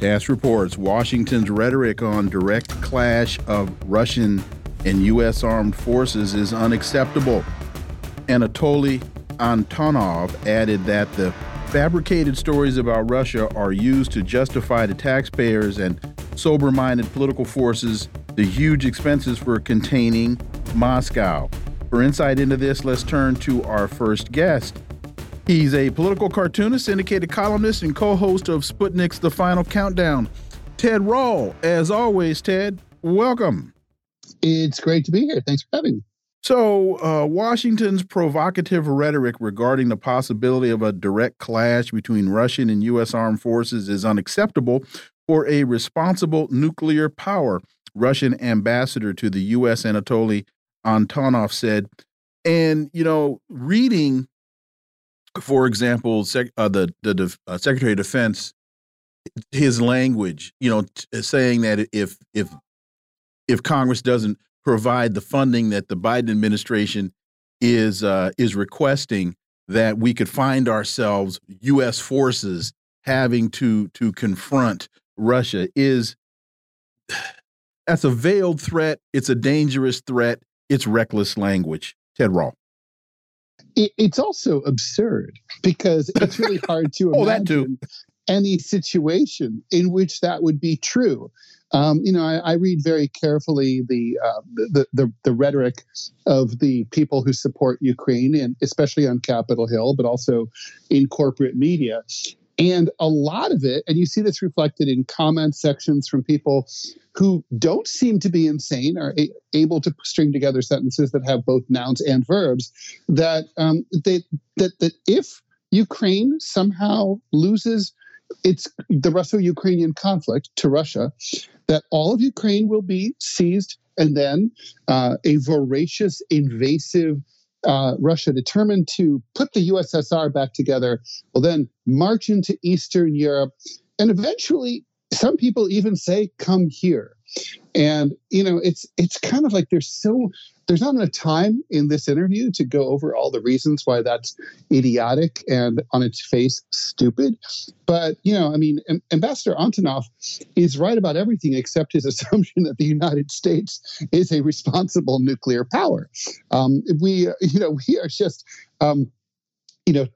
TASS reports Washington's rhetoric on direct clash of Russian and U.S. armed forces is unacceptable. Anatoly Antonov added that the fabricated stories about Russia are used to justify to taxpayers and sober minded political forces the huge expenses for containing Moscow. For insight into this, let's turn to our first guest. He's a political cartoonist, syndicated columnist, and co host of Sputnik's The Final Countdown. Ted Rall, as always, Ted, welcome. It's great to be here. Thanks for having me. So, uh, Washington's provocative rhetoric regarding the possibility of a direct clash between Russian and U.S. armed forces is unacceptable for a responsible nuclear power, Russian ambassador to the U.S. Anatoly Antonov said. And, you know, reading for example, sec, uh, the the uh, Secretary of Defense, his language, you know, uh, saying that if if if Congress doesn't provide the funding that the Biden administration is uh, is requesting, that we could find ourselves U.S. forces having to to confront Russia is that's a veiled threat. It's a dangerous threat. It's reckless language. Ted Rall it, it's also absurd because it's really hard to oh, imagine any situation in which that would be true. Um, you know, I, I, read very carefully the, uh, the, the the rhetoric of the people who support Ukraine, and especially on Capitol Hill, but also in corporate media. And a lot of it, and you see this reflected in comment sections from people who don't seem to be insane, are a- able to string together sentences that have both nouns and verbs, that um, they, that that if Ukraine somehow loses its the Russo-Ukrainian conflict to Russia, that all of Ukraine will be seized, and then uh, a voracious, invasive uh, Russia determined to put the USSR back together, will then march into Eastern Europe, and eventually, some people even say, "Come here." And you know, it's it's kind of like there's so there's not enough time in this interview to go over all the reasons why that's idiotic and on its face stupid. But, you know, I mean, Ambassador Antonov is right about everything except his assumption that the United States is a responsible nuclear power. Um, we, you know, we are just. Um, you know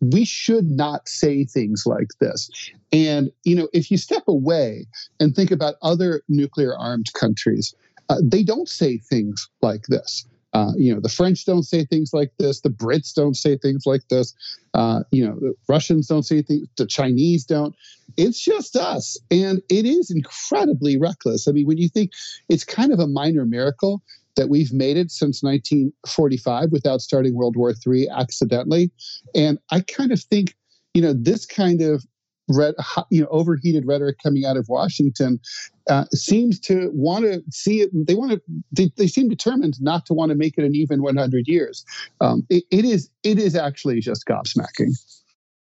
we should not say things like this and you know if you step away and think about other nuclear armed countries uh, they don't say things like this. Uh, you know, the French don't say things like this. The Brits don't say things like this. Uh, you know, the Russians don't say things. The Chinese don't. It's just us, and it is incredibly reckless. I mean, when you think it's kind of a minor miracle that we've made it since 1945 without starting World War III accidentally, and I kind of think you know this kind of red, you know, overheated rhetoric coming out of Washington uh, seems to want to see it. They want to. They, they, seem determined not to want to make it an even 100 years. Um, it, it is. It is actually just gobsmacking.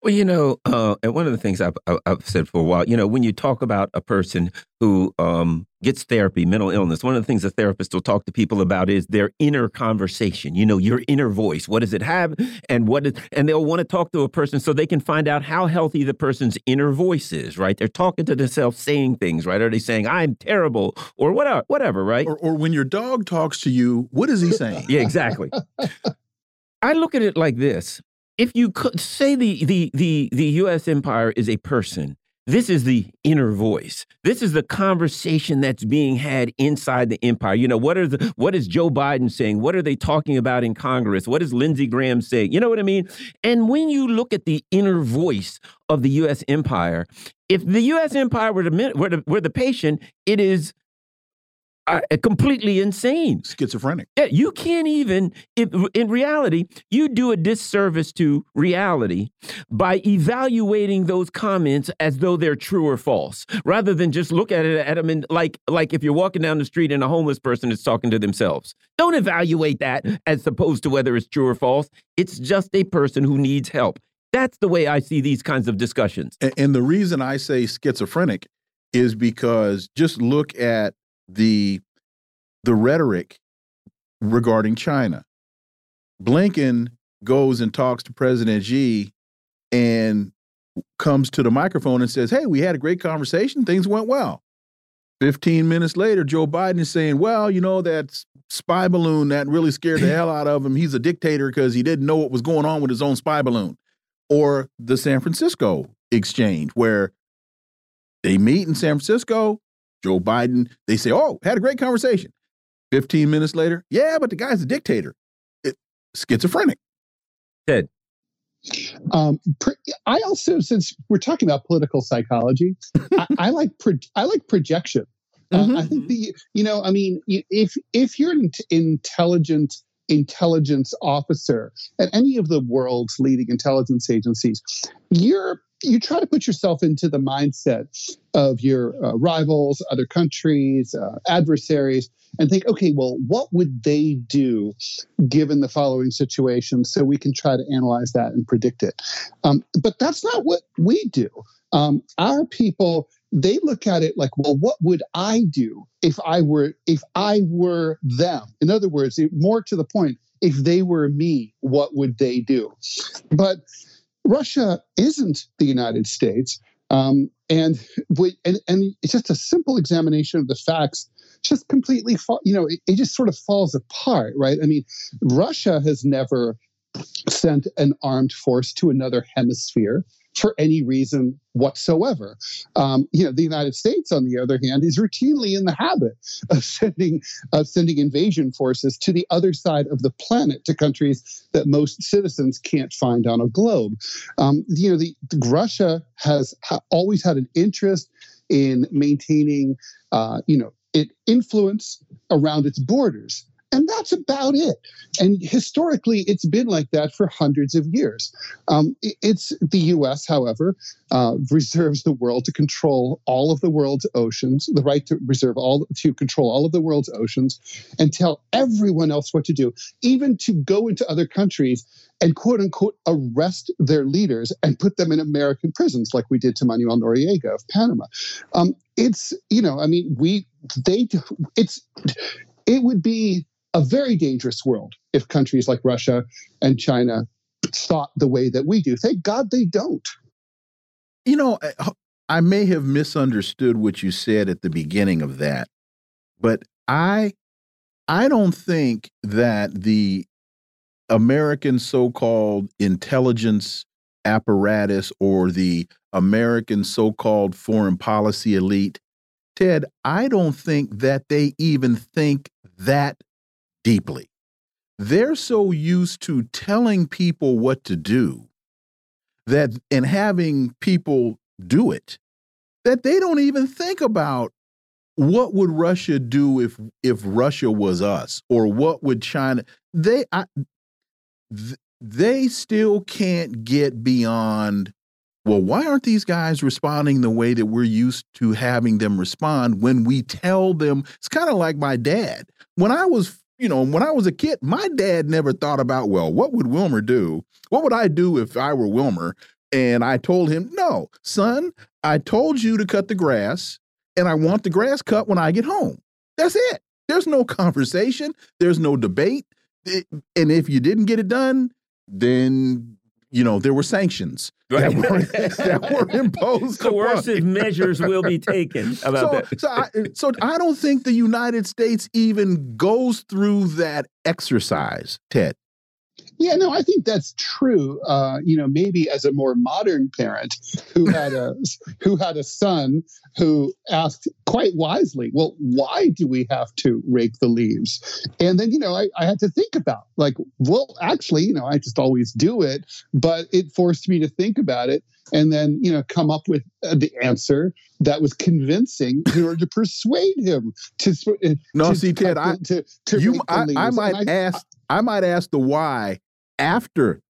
Well, you know, uh, and one of the things I've, I've, said for a while, you know, when you talk about a person who um, gets therapy, mental illness, one of the things a therapist will talk to people about is their inner conversation. You know, your inner voice. What does it have, and what is, and they'll want to talk to a person so they can find out how healthy the person's inner voice is. Right? They're talking to themselves, saying things. Right? Are they saying I'm terrible or whatever? Whatever. Right? Or, or when your dog talks to you, what is he saying? yeah, exactly. I look at it like this if you could say the the the the U.S. empire is a person, this is the inner voice. This is the conversation that's being had inside the empire. You know, what are the what is Joe Biden saying? What are they talking about in Congress? What is Lindsey Graham saying? You know what I mean? And when you look at the inner voice of the U.S. empire, if the U.S. empire were the were the, were the patient, it is uh, completely insane, schizophrenic. Yeah, you can't even. If, in reality, you do a disservice to reality by evaluating those comments as though they're true or false, rather than just look at it at them and like like if you're walking down the street and a homeless person is talking to themselves. Don't evaluate that as opposed to whether it's true or false. It's just a person who needs help. That's the way I see these kinds of discussions. And, and the reason I say schizophrenic is because just look at the the rhetoric regarding China. Blinken goes and talks to President Xi and comes to the microphone and says, Hey, we had a great conversation. Things went well. 15 minutes later, Joe Biden is saying, Well, you know, that spy balloon that really scared the hell out of him. He's a dictator because he didn't know what was going on with his own spy balloon. Or the San Francisco exchange, where they meet in San Francisco, Joe Biden, they say, Oh, had a great conversation. 15 minutes later, yeah, but the guy's a dictator. It, schizophrenic. Ted. Um, I also, since we're talking about political psychology, I, I, like pro, I like projection. Mm -hmm. uh, I mm-hmm. think the you know, I mean, if if you're an intelligent intelligence officer at any of the world's leading intelligence agencies, you're you try to put yourself into the mindset of your uh, rivals, other countries, uh, adversaries, and think, okay, well, what would they do given the following situation? So we can try to analyze that and predict it. Um, but that's not what we do. Um, our people they look at it like well what would i do if i were if i were them in other words more to the point if they were me what would they do but Russia isn't the United States. Um, and, we, and and it's just a simple examination of the facts just completely you know it, it, just sort of falls apart right i mean russia has never sent an armed force to another hemisphere for any reason whatsoever. Um, you know, the United States, on the other hand, is routinely in the habit of sending of sending invasion forces to the other side of the planet to countries that most citizens can't find on a globe. Um, you know, the, the Russia has ha always had an interest in maintaining, uh, you know, it influence around its borders. And that's about it. And historically, it's been like that for hundreds of years. Um, it's the U.S., however, uh, reserves the world to control all of the world's oceans, the right to reserve all to control all of the world's oceans, and tell everyone else what to do, even to go into other countries and quote unquote arrest their leaders and put them in American prisons, like we did to Manuel Noriega of Panama. Um, it's you know, I mean, we they it's it would be a very dangerous world if countries like Russia and China thought the way that we do. Thank God they don't. You know, I may have misunderstood what you said at the beginning of that, but I I don't think that the American so-called intelligence apparatus or the American so-called foreign policy elite Ted, I don't think that they even think that deeply. They're so used to telling people what to do that and having people do it that they don't even think about what would Russia do if if Russia was us or what would China they I, th they still can't get beyond well why aren't these guys responding the way that we're used to having them respond when we tell them it's kind of like my dad when I was you know, when I was a kid, my dad never thought about, well, what would Wilmer do? What would I do if I were Wilmer? And I told him, no, son, I told you to cut the grass, and I want the grass cut when I get home. That's it. There's no conversation, there's no debate. and if you didn't get it done, then you know there were sanctions right. that, were, that were imposed. Coercive measures will be taken about so, that. so, I, so I don't think the United States even goes through that exercise, Ted. Yeah, no, I think that's true. Uh, you know, maybe as a more modern parent who had a who had a son who asked quite wisely, "Well, why do we have to rake the leaves?" And then, you know, I, I had to think about like, well, actually, you know, I just always do it, but it forced me to think about it and then you know come up with uh, the answer that was convincing in order to persuade him to. Uh, no, to, see, Ted, I to, to you, I, I, might I, ask, I might ask the why after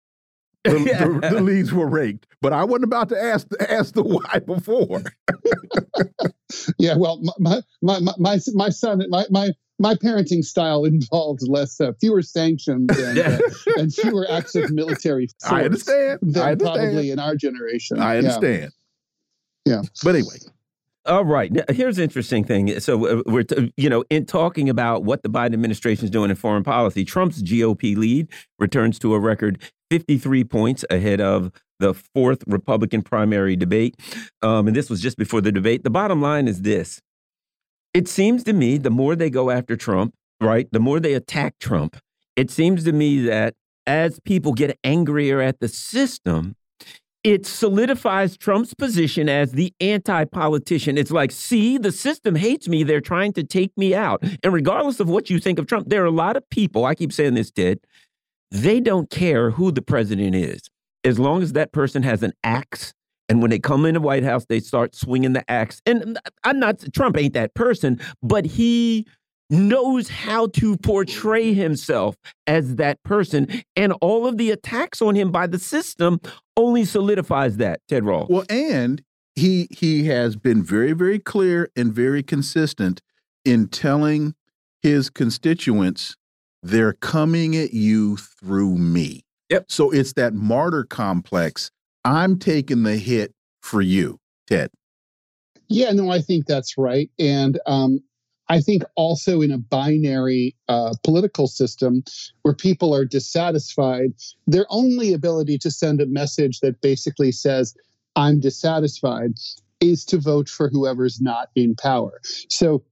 the, the, the, leaves were raked. But I wasn't about to ask ask the why before. yeah, well, my my my my, my son, my my my parenting style involved less uh, fewer sanctions and, uh, and, fewer acts of military force. I understand. Than I understand. probably in our generation. I understand. Yeah. yeah. But anyway, all right. Now, here's an interesting thing. So uh, we're, you know, in talking about what the Biden administration is doing in foreign policy, Trump's GOP lead returns to a record 53 points ahead of the fourth Republican primary debate. Um, and this was just before the debate. The bottom line is this. It seems to me the more they go after Trump, right, the more they attack Trump, it seems to me that as people get angrier at the system, it solidifies Trump's position as the anti politician. It's like, see, the system hates me. They're trying to take me out. And regardless of what you think of Trump, there are a lot of people, I keep saying this, Ted, they don't care who the president is. As long as that person has an axe. And when they come in the White House, they start swinging the axe. And I'm not, Trump ain't that person, but he knows how to portray himself as that person. And all of the attacks on him by the system only solidifies that, Ted Rall. Well, and he he has been very, very clear and very consistent in telling his constituents they're coming at you through me. Yep. So it's that martyr complex. I'm taking the hit for you, Ted. Yeah, no, I think that's right. And um, I think also in a binary uh, political system where people are dissatisfied, their only ability to send a message that basically says, I'm dissatisfied, is to vote for whoever's not in power. So,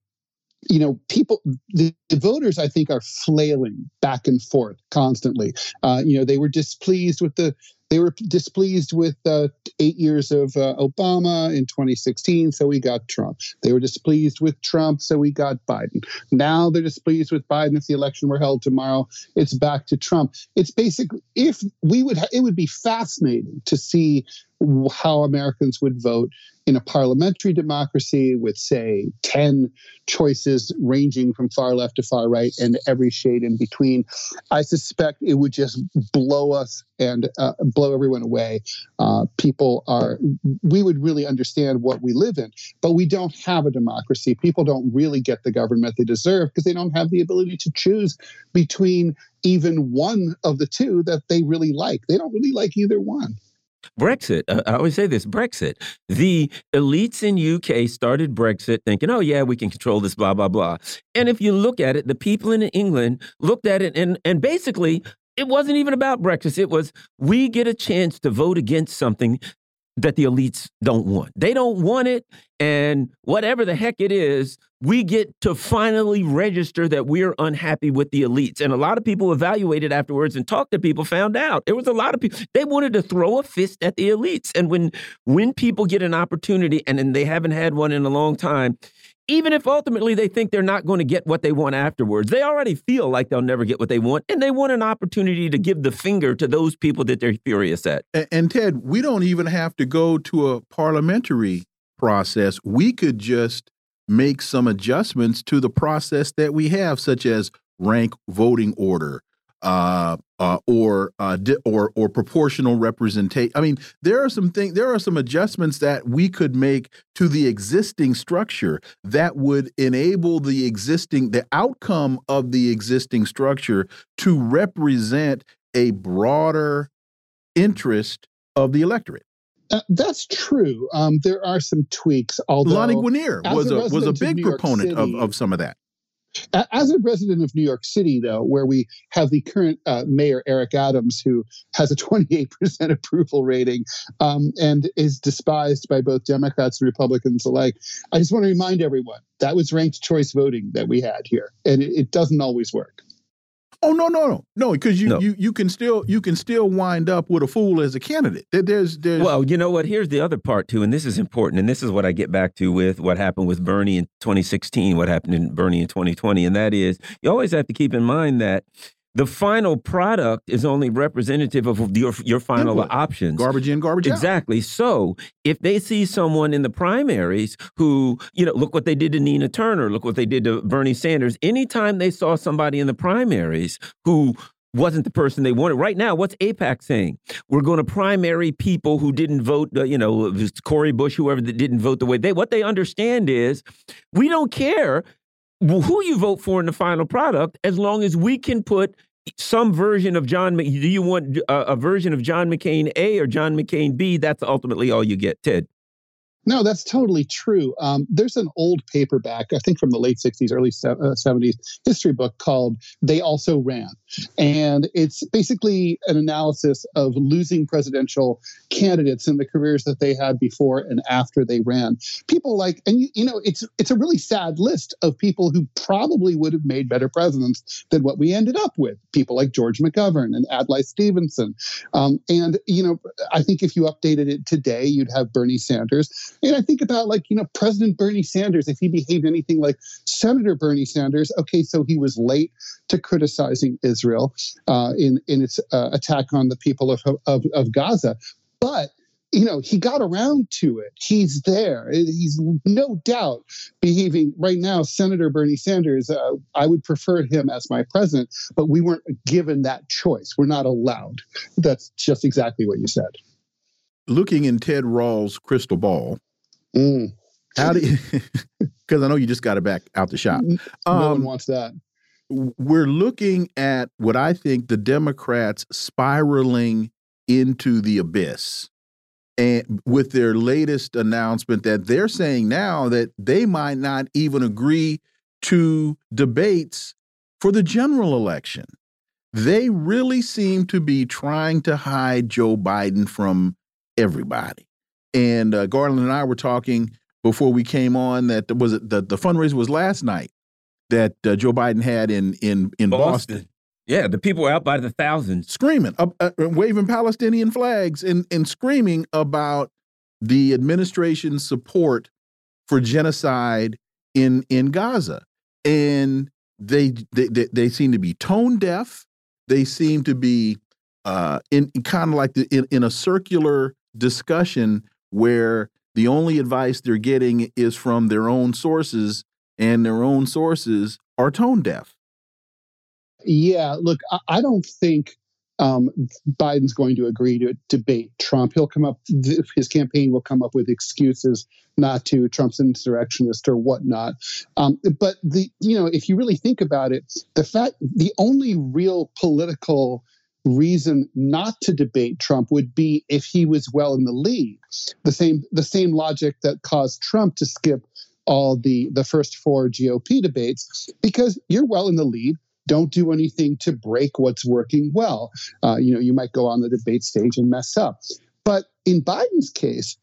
you know, people, the, the voters, I think, are flailing back and forth constantly. Uh, you know, they were displeased with the they were displeased with uh, eight years of uh, Obama in 2016, so we got Trump. They were displeased with Trump, so we got Biden. Now they're displeased with Biden. If the election were held tomorrow, it's back to Trump. It's basically if we would, ha- it would be fascinating to see how Americans would vote in a parliamentary democracy with, say, 10 choices ranging from far left to far right and every shade in between. I suspect it would just blow us and uh, blow everyone away. Uh, people are, we would really understand what we live in, but we don't have a democracy. People don't really get the government they deserve because they don't have the ability to choose between even one of the two that they really like. They don't really like either one. Brexit. I always say this Brexit. The elites in UK started Brexit thinking, oh, yeah, we can control this, blah, blah, blah. And if you look at it, the people in England looked at it and, and basically, it wasn't even about Brexit. It was we get a chance to vote against something that the elites don't want. They don't want it. And whatever the heck it is, we get to finally register that we're unhappy with the elites. And a lot of people evaluated afterwards and talked to people, found out there was a lot of people, they wanted to throw a fist at the elites. And when when people get an opportunity and, and they haven't had one in a long time, even if ultimately they think they're not going to get what they want afterwards, they already feel like they'll never get what they want. And they want an opportunity to give the finger to those people that they're furious at. And, and Ted, we don't even have to go to a parliamentary process. We could just make some adjustments to the process that we have, such as rank voting order, uh, uh, or uh, or or proportional representation. I mean, there are some things. There are some adjustments that we could make to the existing structure that would enable the existing the outcome of the existing structure to represent a broader interest of the electorate. Uh, that's true. Um, there are some tweaks. Although Lani Guinier was a, a was a big proponent City, of, of some of that. As a resident of New York City, though, where we have the current uh, mayor, Eric Adams, who has a 28% approval rating um, and is despised by both Democrats and Republicans alike, I just want to remind everyone that was ranked choice voting that we had here, and it, it doesn't always work. Oh no, no, no, no, because you, no. you you can still you can still wind up with a fool as a candidate. There's there's well, you know what? Here's the other part too, and this is important, and this is what I get back to with what happened with Bernie in 2016, what happened in Bernie in 2020, and that is you always have to keep in mind that the final product is only representative of your your final Input. options. Garbage in, garbage out. Exactly. So if they see someone in the primaries who, you know, look what they did to Nina Turner, look what they did to Bernie Sanders. Anytime they saw somebody in the primaries who wasn't the person they wanted. Right now, what's AIPAC saying? We're going to primary people who didn't vote, uh, you know, Cori Bush, whoever that didn't vote the way they. What they understand is we don't care who you vote for in the final product, as long as we can put some version of John. Do you want a, a version of John McCain A or John McCain B? That's ultimately all you get, Ted. No, that's totally true. Um, there's an old paperback, I think from the late 60s, early 70s, uh, history book called They Also Ran. And it's basically an analysis of losing presidential candidates and the careers that they had before and after they ran. People like, and you, you know, it's it's a really sad list of people who probably would have made better presidents than what we ended up with. People like George McGovern and Adlai Stevenson. Um, and, you know, I think if you updated it today, you'd have Bernie Sanders and I think about like, you know, President Bernie Sanders, if he behaved anything like Senator Bernie Sanders, okay, so he was late to criticizing Israel uh, in, in its uh, attack on the people of, of, of Gaza. But you know, he got around to it. He's there. He's no doubt behaving right now. Senator Bernie Sanders, uh, I would prefer him as my president, but we weren't given that choice. We're not allowed. That's just exactly what you said. Looking in Ted Rall's crystal ball, Mm. How do you? Because I know you just got it back out the shop. Um, no one um, wants that. We're looking at what I think the Democrats spiraling into the abyss, and with their latest announcement that they're saying now that they might not even agree to debates for the general election. They really seem to be trying to hide Joe Biden from everybody. And uh, Garland and I were talking before we came on that was it the the fundraiser was last night that uh, Joe Biden had in in in Boston. Boston. Yeah, the people were out by the thousands screaming, uh, uh, waving Palestinian flags and and screaming about the administration's support for genocide in in Gaza. And they they they, they seem to be tone deaf. They seem to be uh, in, in kind of like the, in, in a circular discussion where the only advice they're getting is from their own sources, and their own sources are tone deaf. Yeah, look, I don't think um, Biden's going to agree to debate Trump. He'll come up, his campaign will come up with excuses not to. Trump's insurrectionist or whatnot. Um, but the, you know, if you really think about it, the fact, the only real political reason not to debate Trump would be if he was well in the lead. The same the same logic that caused Trump to skip all the the first four GOP debates because you're well in the lead. Don't do anything to break what's working well. Uh, you know, you might go on the debate stage and mess up. But in Biden's case,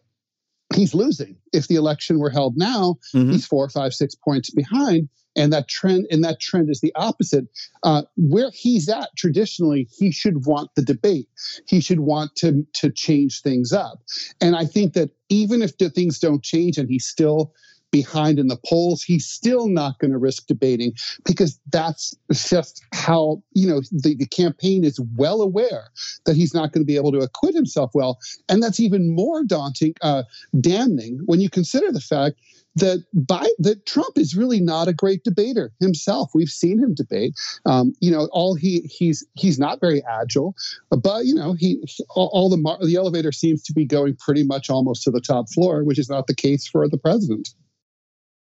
he's losing. If the election were held now, mm-hmm. he's four, five, six points behind and that trend and that trend is the opposite uh, where he's at traditionally he should want the debate he should want to to change things up and i think that even if the things don't change and he still behind in the polls he's still not going to risk debating because that's just how you know the, the campaign is well aware that he's not going to be able to acquit himself well and that's even more daunting uh, damning when you consider the fact that by that Trump is really not a great debater himself. We've seen him debate. Um, you know, all he he's he's not very agile, but you know he all, all the the elevator seems to be going pretty much almost to the top floor, which is not the case for the president.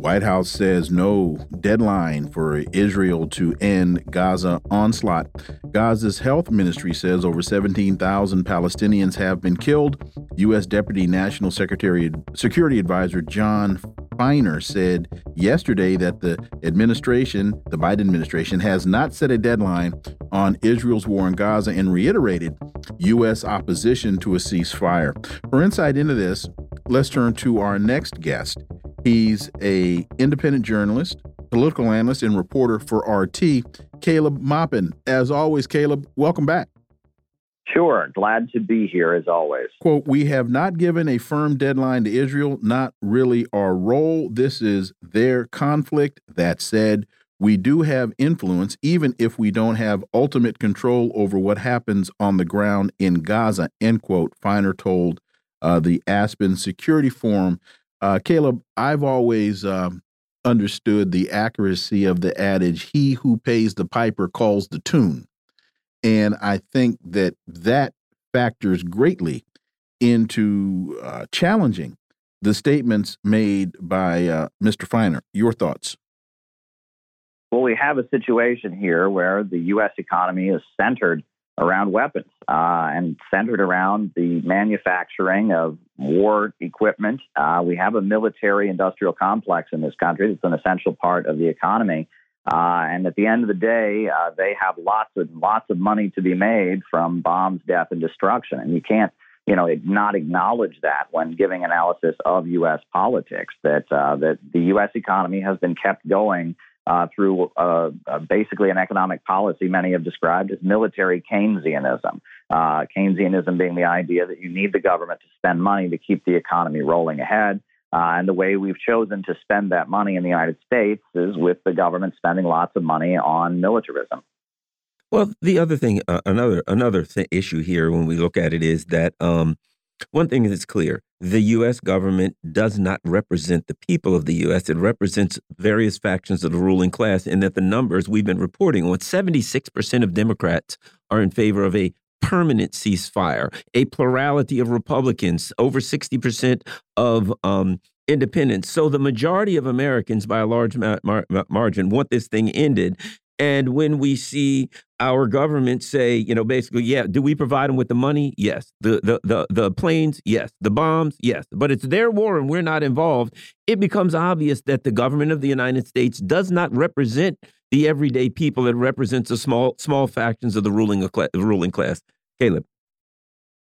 White House says no deadline for Israel to end Gaza onslaught. Gaza's health ministry says over 17,000 Palestinians have been killed. U.S. Deputy National Secretary Security Advisor Jon Finer said yesterday that the administration, the Biden administration, has not set a deadline on Israel's war in Gaza and reiterated U.S. opposition to a ceasefire. For insight into this, let's turn to our next guest. He's a independent journalist, political analyst, and reporter for RT, Caleb Maupin. As always, Caleb, welcome back. Sure. Glad to be here as always. Quote, we have not given a firm deadline to Israel, not really our role. This is their conflict. That said, we do have influence, even if we don't have ultimate control over what happens on the ground in Gaza, end quote. Finer told uh, the Aspen Security Forum uh, Caleb, I've always um, understood the accuracy of the adage, he who pays the piper calls the tune. And I think that that factors greatly into uh, challenging the statements made by uh, Mr. Finer. Your thoughts? Well, we have a situation here where the U.S. economy is centered around weapons uh, and centered around the manufacturing of war equipment. Uh, we have a military industrial complex in this country that's an essential part of the economy. Uh, and at the end of the day, uh, they have lots of lots of money to be made from bombs, death, and destruction. And you can't, you know, not acknowledge that when giving analysis of U.S. politics. That uh, that the U.S. economy has been kept going uh, through uh, uh, basically an economic policy many have described as military Keynesianism. Uh, Keynesianism being the idea that you need the government to spend money to keep the economy rolling ahead. And the way we've chosen to spend that money in the United States is with the government spending lots of money on militarism. Well, the other thing, another another th issue here when we look at it is that um, one thing is clear the U.S. government does not represent the people of the U.S., it represents various factions of the ruling class, and that the numbers we've been reporting on 76% of Democrats are in favor of a permanent ceasefire, a plurality of Republicans, over 60% of um, independents. So the majority of Americans, by a large mar mar margin, want this thing ended. And when we see our government say, you know, basically, yeah, do we provide them with the money? Yes. The the the the planes, yes. The bombs, yes. But it's their war and we're not involved. It becomes obvious that the government of the United States does not represent the everyday people. It represents the small small factions of the ruling the ruling class. Caleb.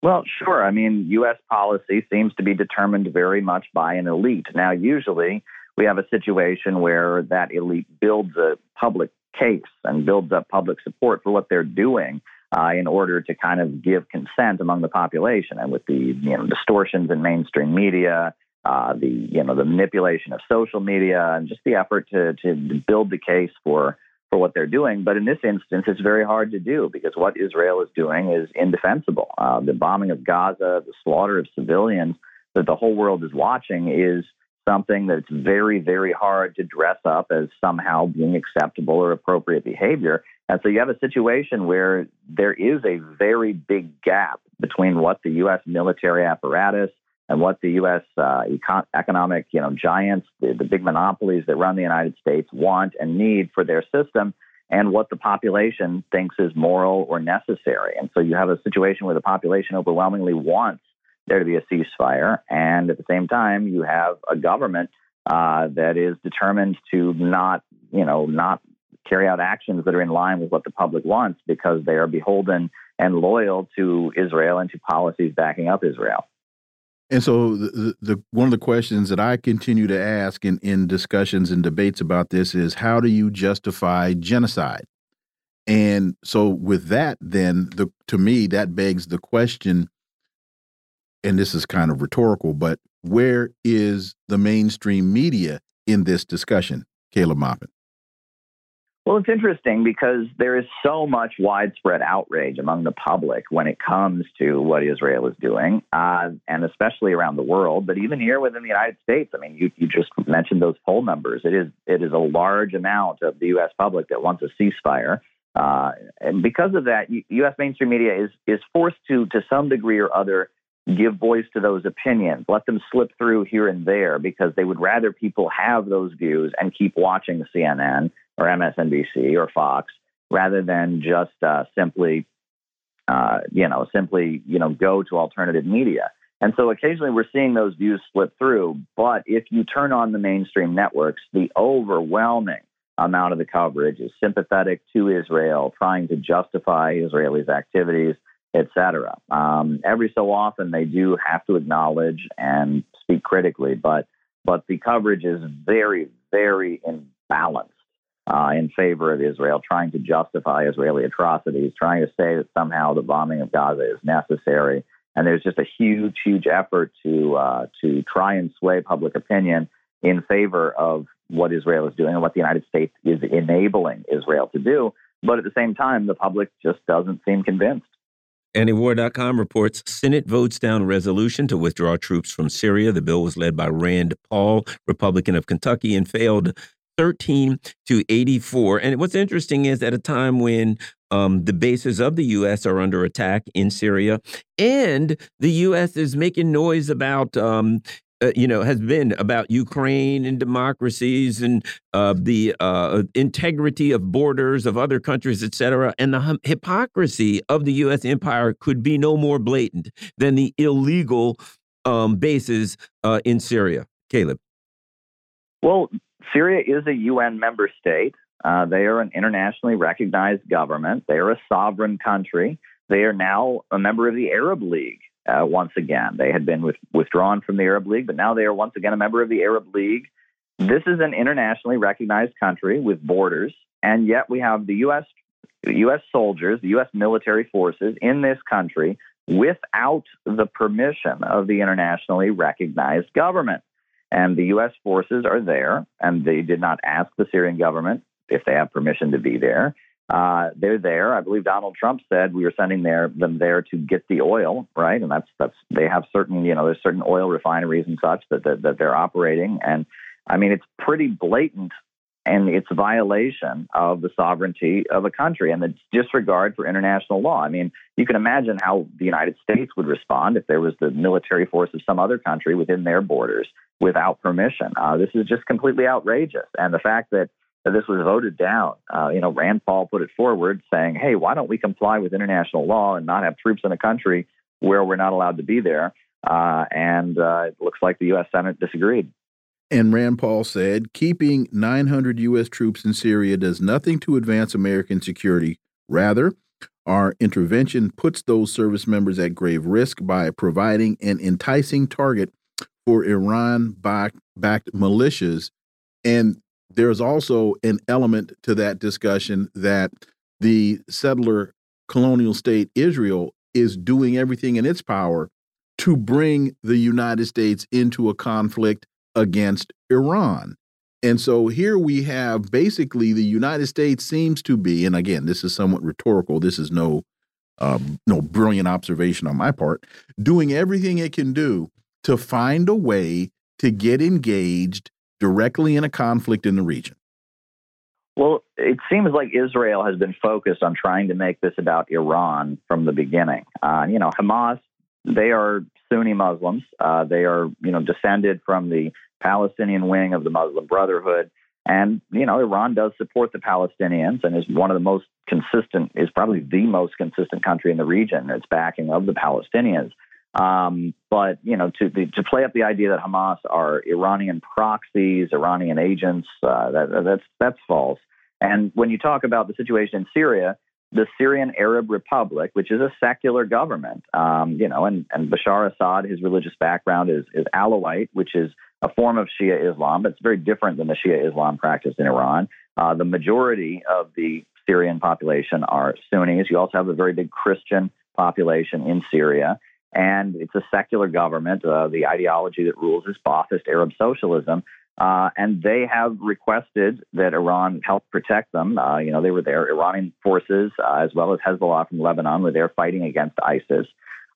Well, sure. I mean, U.S. policy seems to be determined very much by an elite. Now, usually we have a situation where that elite builds a public case and builds up public support for what they're doing uh, in order to kind of give consent among the population. And with the you know distortions in mainstream media, uh, the you know the manipulation of social media, and just the effort to to build the case for for what they're doing. But in this instance, it's very hard to do because what Israel is doing is indefensible. Uh, the bombing of Gaza, the slaughter of civilians that the whole world is watching is something that's very, very hard to dress up as somehow being acceptable or appropriate behavior. And so you have a situation where there is a very big gap between what the U.S. military apparatus and what the U.S. Uh, econ- economic, you know, giants, the, the big monopolies that run the United States want and need for their system, and what the population thinks is moral or necessary. And so you have a situation where the population overwhelmingly wants there to be a ceasefire. And at the same time, you have a government uh, that is determined to not, you know, not carry out actions that are in line with what the public wants because they are beholden and loyal to Israel and to policies backing up Israel. And so, the, the, one of the questions that I continue to ask in, in discussions and debates about this is how do you justify genocide? And so, with that, then the to me that begs the question and this is kind of rhetorical, but where is the mainstream media in this discussion, Caleb Maupin? Well, it's interesting because there is so much widespread outrage among the public when it comes to what Israel is doing, uh, and especially around the world. But even here within the United States, I mean, you, you just mentioned those poll numbers. It is it is a large amount of the U.S. public that wants a ceasefire. Uh, and because of that, U.S. mainstream media is is forced to, to some degree or other, give voice to those opinions, let them slip through here and there, because they would rather people have those views and keep watching CNN or MSNBC or Fox rather than just uh, simply, uh, you know, simply you know go to alternative media. And so occasionally we're seeing those views slip through. But if you turn on the mainstream networks, the overwhelming amount of the coverage is sympathetic to Israel, trying to justify Israelis' activities, etc. Um, every so often, they do have to acknowledge and speak critically, but but the coverage is very, very imbalanced uh, in favor of Israel, trying to justify Israeli atrocities, trying to say that somehow the bombing of Gaza is necessary. And there's just a huge, huge effort to uh, to try and sway public opinion in favor of what Israel is doing and what the United States is enabling Israel to do. But at the same time, the public just doesn't seem convinced. Antiwar.com reports Senate votes down resolution to withdraw troops from Syria. The bill was led by Rand Paul, Republican of Kentucky, and failed 13 to 84. And what's interesting is at a time when um, the bases of the U.S. are under attack in Syria, and the U.S. is making noise about um, uh, you know, has been about Ukraine and democracies and uh, the uh, integrity of borders of other countries, et cetera. And the hypocrisy of the U.S. empire could be no more blatant than the illegal um, bases uh, in Syria. Caleb. Well, Syria is a UN member state. Uh, they are an internationally recognized government. They are a sovereign country. They are now a member of the Arab League uh, once again. They had been with, withdrawn from the Arab League, but now they are once again a member of the Arab League. This is an internationally recognized country with borders, and yet we have the U.S. U.S. soldiers, the U.S. military forces in this country without the permission of the internationally recognized government. And the U.S. forces are there, and they did not ask the Syrian government if they have permission to be there. Uh, they're there. I believe Donald Trump said we were sending their, them there to get the oil, right? And that's that's they have certain, you know, there's certain oil refineries and such that that, that they're operating, and I mean it's pretty blatant and it's a violation of the sovereignty of a country and the disregard for international law. I mean, you can imagine how the United States would respond if there was the military force of some other country within their borders without permission. Uh, this is just completely outrageous. And the fact that this was voted down. Uh, you know, Rand Paul put it forward saying, hey, why don't we comply with international law and not have troops in a country where we're not allowed to be there? Uh, and uh, it looks like the U.S. Senate disagreed. And Rand Paul said, keeping 900 U.S. troops in Syria does nothing to advance American security. Rather, our intervention puts those service members at grave risk by providing an enticing target for Iran backed militias. And there's also an element to that discussion that the settler colonial state Israel is doing everything in its power to bring the United States into a conflict against Iran. And so here we have basically the United States seems to be, and again, this is somewhat rhetorical. This is no, um, no brilliant observation on my part, doing everything it can do to find a way to get engaged directly in a conflict in the region? Well, it seems like Israel has been focused on trying to make this about Iran from the beginning. Uh, you know, Hamas, they are Sunni Muslims. Uh, they are, you know, descended from the Palestinian wing of the Muslim Brotherhood. And, you know, Iran does support the Palestinians and is one of the most consistent, is probably the most consistent country in the region. Its backing of the Palestinians. Um, but you know, to to play up the idea that Hamas are Iranian proxies, Iranian agents, uh, that, that's that's false. And when you talk about the situation in Syria, the Syrian Arab Republic, which is a secular government, um, you know, and, and Bashar Assad, his religious background is is Alawite, which is a form of Shia Islam, but it's very different than the Shia Islam practiced in Iran. Uh, the majority of the Syrian population are Sunnis. You also have a very big Christian population in Syria and it's a secular government. Uh, the ideology that rules is Ba'athist Arab socialism. Uh, and they have requested that Iran help protect them. Uh, you know, they were there. Iranian forces, uh, as well as Hezbollah from Lebanon, were there fighting against ISIS.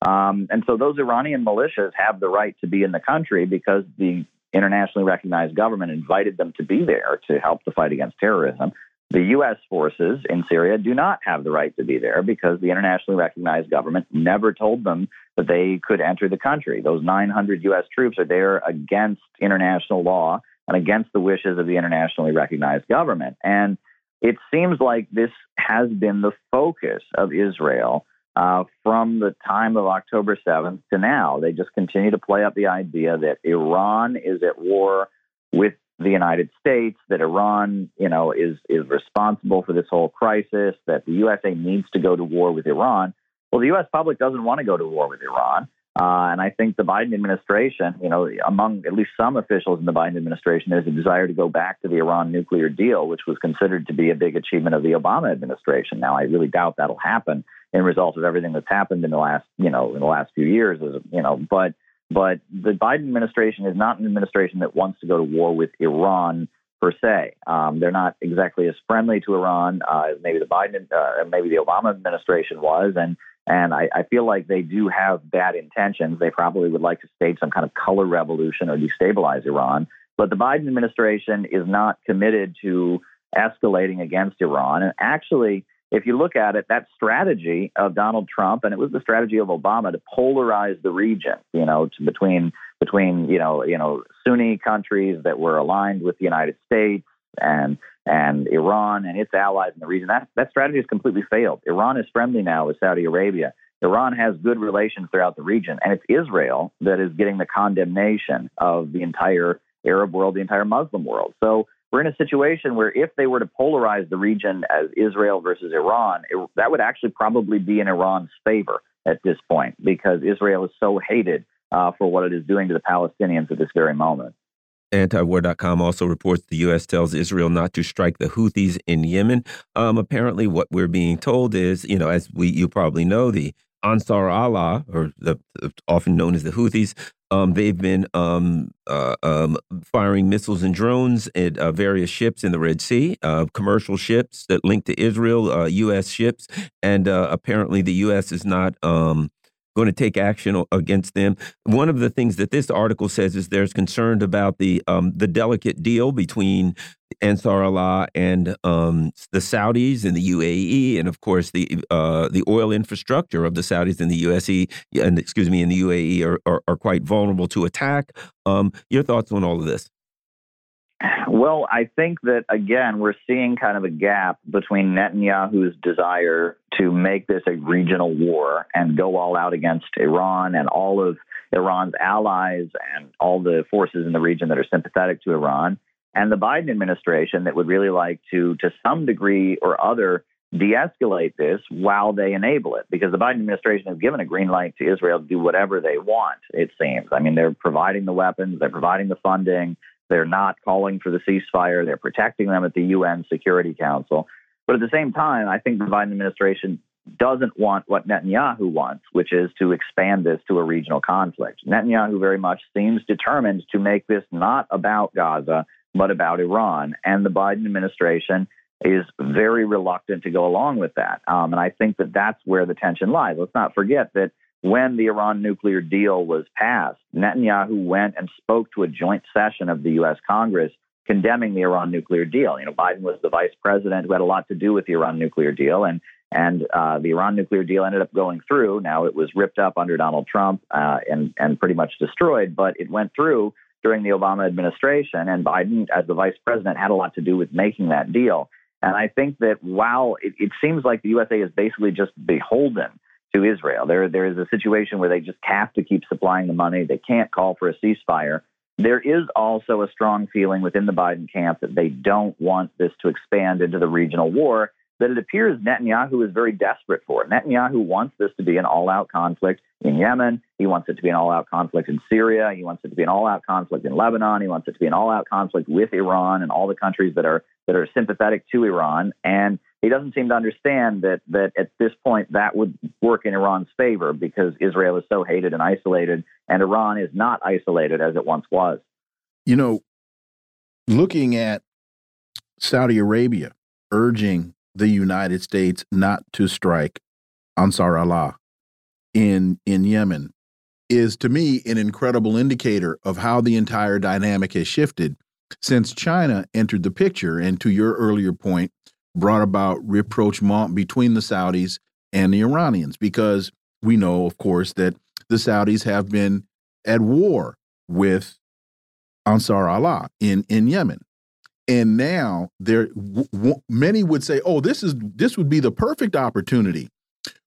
Um, and so those Iranian militias have the right to be in the country because the internationally recognized government invited them to be there to help the fight against terrorism. The U.S. forces in Syria do not have the right to be there because the internationally recognized government never told them that they could enter the country. Those 900 U.S. troops are there against international law and against the wishes of the internationally recognized government. And it seems like this has been the focus of Israel uh, from the time of October 7th to now. They just continue to play up the idea that Iran is at war with the United States, that Iran, you know, is is responsible for this whole crisis, that the USA needs to go to war with Iran. Well, the U.S. public doesn't want to go to war with Iran. Uh, and I think the Biden administration, you know, among at least some officials in the Biden administration, there's a desire to go back to the Iran nuclear deal, which was considered to be a big achievement of the Obama administration. Now, I really doubt that'll happen in result of everything that's happened in the last, you know, in the last few years, you know, but but the Biden administration is not an administration that wants to go to war with Iran per se. Um, they're not exactly as friendly to Iran uh, maybe the Biden, uh, maybe the Obama administration was, and and I, I, feel like they do have bad intentions. They probably would like to stage some kind of color revolution or destabilize Iran. But the Biden administration is not committed to escalating against Iran. And actually, if you look at it, that strategy of Donald Trump, and it was the strategy of Obama to polarize the region, you know, between between you know you know Sunni countries that were aligned with the United States and and Iran and its allies in the region. That, that strategy has completely failed. Iran is friendly now with Saudi Arabia. Iran has good relations throughout the region, and it's Israel that is getting the condemnation of the entire Arab world, the entire Muslim world. So we're in a situation where if they were to polarize the region as Israel versus Iran, it, that would actually probably be in Iran's favor at this point because Israel is so hated uh, for what it is doing to the Palestinians at this very moment. Antiwar.com also reports the U.S. tells Israel not to strike the Houthis in Yemen. Um, apparently, what we're being told is, you know, as we you probably know, the Ansar Allah, or the, often known as the Houthis, um, they've been um, uh, um, firing missiles and drones at uh, various ships in the Red Sea, uh, commercial ships that link to Israel, U.S. Uh, ships, and uh, apparently the U.S. is not um, going to take action against them. One of the things that this article says is there's concern about the um, the delicate deal between Ansar Allah and um, the Saudis and the UAE, and of course the uh, the oil infrastructure of the Saudis and the USE and excuse me in the UAE are, are, are quite vulnerable to attack. Um, your thoughts on all of this? Well, I think that again, we're seeing kind of a gap between Netanyahu's desire to make this a regional war and go all out against Iran and all of Iran's allies and all the forces in the region that are sympathetic to Iran, and the Biden administration that would really like to, to some degree or other, de escalate this while they enable it. Because the Biden administration has given a green light to Israel to do whatever they want, it seems. I mean, they're providing the weapons, they're providing the funding they're not calling for the ceasefire. They're protecting them at the UN Security Council. But at the same time, I think the Biden administration doesn't want what Netanyahu wants, which is to expand this to a regional conflict. Netanyahu very much seems determined to make this not about Gaza, but about Iran. And the Biden administration is very reluctant to go along with that. Um, and I think that that's where the tension lies. Let's not forget that when the Iran nuclear deal was passed, Netanyahu went and spoke to a joint session of the U.S. Congress condemning the Iran nuclear deal. You know, Biden was the vice president who had a lot to do with the Iran nuclear deal, and and uh, the Iran nuclear deal ended up going through. Now it was ripped up under Donald Trump uh, and and pretty much destroyed, but it went through during the Obama administration, and Biden, as the vice president, had a lot to do with making that deal. And I think that while it, it seems like the USA is basically just beholden to Israel. There, there is a situation where they just have to keep supplying the money. They can't call for a ceasefire. There is also a strong feeling within the Biden camp that they don't want this to expand into the regional war that it appears Netanyahu is very desperate for. Netanyahu wants this to be an all out conflict in Yemen. He wants it to be an all out conflict in Syria. He wants it to be an all out conflict in Lebanon. He wants it to be an all out conflict with Iran and all the countries that are that are sympathetic to Iran. And he doesn't seem to understand that that at this point that would work in Iran's favor because Israel is so hated and isolated, and Iran is not isolated as it once was. You know, looking at Saudi Arabia urging the United States not to strike Ansar Allah in in Yemen is to me an incredible indicator of how the entire dynamic has shifted since China entered the picture. And to your earlier point, brought about rapprochement between the Saudis and the Iranians because we know, of course, that the Saudis have been at war with Ansar Allah in in Yemen. And now there many would say, "Oh, this is this would be the perfect opportunity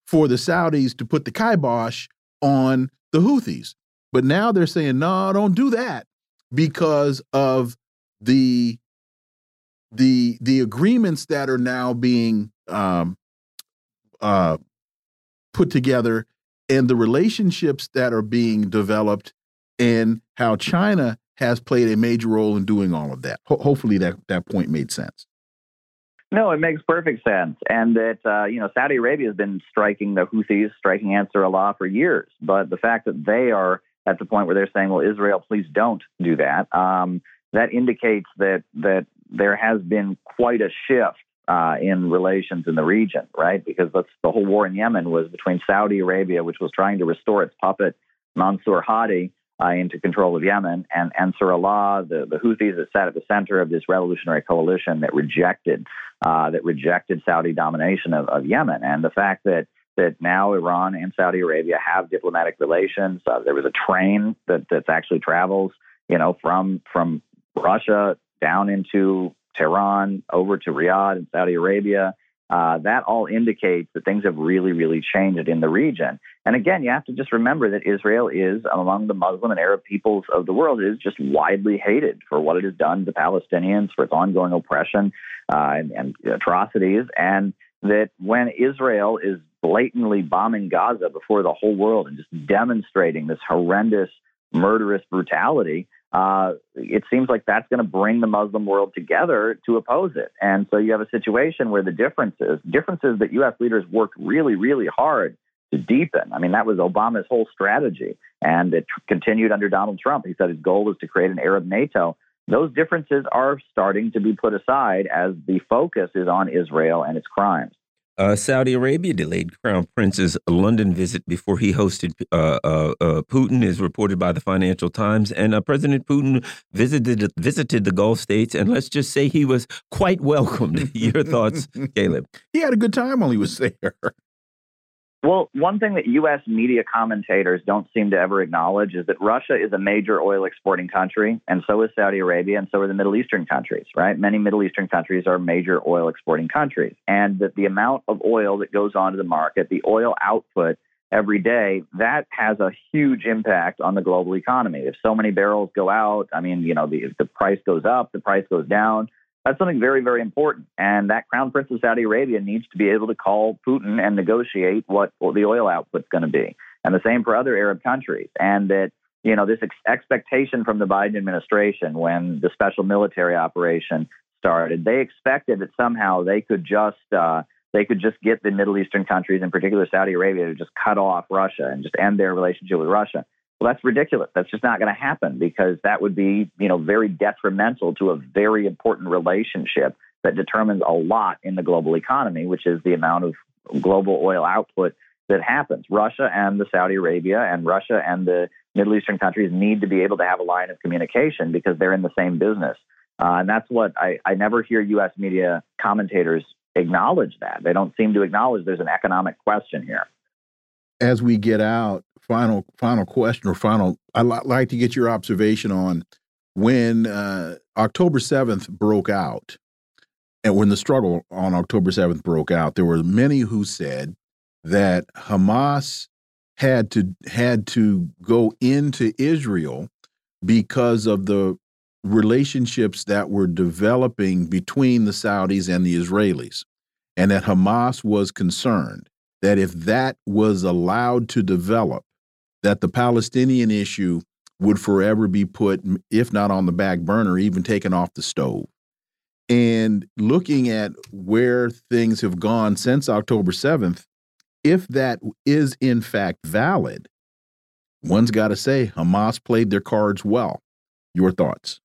for the Saudis to put the kibosh on the Houthis." But now they're saying, "No, don't do that," because of the the the agreements that are now being um, uh, put together and the relationships that are being developed and how China has played a major role in doing all of that. Ho hopefully that that point made sense. No, it makes perfect sense, and that uh, you know Saudi Arabia has been striking the Houthis, striking Ansar Allah for years. But the fact that they are at the point where they're saying, "Well, Israel, please don't do that," um, that indicates that that there has been quite a shift uh, in relations in the region, right? Because that's the whole war in Yemen was between Saudi Arabia, which was trying to restore its puppet Mansour Hadi uh, into control of Yemen, and Ansar Allah, the, the Houthis that sat at the center of this revolutionary coalition that rejected uh, that rejected Saudi domination of, of Yemen, and the fact that that now Iran and Saudi Arabia have diplomatic relations. Uh, there was a train that that actually travels, you know, from from Russia down into Tehran, over to Riyadh in Saudi Arabia. Uh, that all indicates that things have really, really changed in the region. And again, you have to just remember that Israel is among the Muslim and Arab peoples of the world is just widely hated for what it has done to Palestinians, for its ongoing oppression uh, and, and atrocities, and that when Israel is blatantly bombing Gaza before the whole world and just demonstrating this horrendous, murderous brutality, uh, it seems like that's going to bring the Muslim world together to oppose it. And so you have a situation where the differences, differences that U.S. leaders worked really, really hard to deepen. I mean, that was Obama's whole strategy, and it continued under Donald Trump. He said his goal was to create an Arab NATO. Those differences are starting to be put aside as the focus is on Israel and its crimes. Uh, Saudi Arabia delayed Crown Prince's London visit before he hosted uh, uh, uh Putin, is reported by the Financial Times. And uh, President Putin visited visited the Gulf states, and let's just say he was quite welcomed. Your thoughts, Caleb? He had a good time while he was there. Well, one thing that U.S. media commentators don't seem to ever acknowledge is that Russia is a major oil exporting country, and so is Saudi Arabia, and so are the Middle Eastern countries, right? Many Middle Eastern countries are major oil exporting countries. And that the amount of oil that goes onto the market, the oil output every day, that has a huge impact on the global economy. If so many barrels go out, I mean, you know, the, the price goes up, the price goes down that's something very, very important. And that Crown Prince of Saudi Arabia needs to be able to call Putin and negotiate what, what the oil output's going to be. And the same for other Arab countries. And that, you know, this ex- expectation from the Biden administration when the special military operation started, they expected that somehow they could just, uh, they could just get the Middle Eastern countries, in particular Saudi Arabia, to just cut off Russia and just end their relationship with Russia. Well, that's ridiculous. That's just not going to happen because that would be, you know, very detrimental to a very important relationship that determines a lot in the global economy, which is the amount of global oil output that happens. Russia and the Saudi Arabia and Russia and the Middle Eastern countries need to be able to have a line of communication because they're in the same business. Uh, and that's what I, I never hear U.S. media commentators acknowledge that. They don't seem to acknowledge there's an economic question here. As we get out final final question or final I'd like to get your observation on when uh, October 7th broke out. And when the struggle on October 7th broke out there were many who said that Hamas had to had to go into Israel because of the relationships that were developing between the Saudis and the Israelis and that Hamas was concerned that if that was allowed to develop that the Palestinian issue would forever be put, if not on the back burner, even taken off the stove. And looking at where things have gone since October 7th, if that is in fact valid, one's got to say Hamas played their cards well. Your thoughts?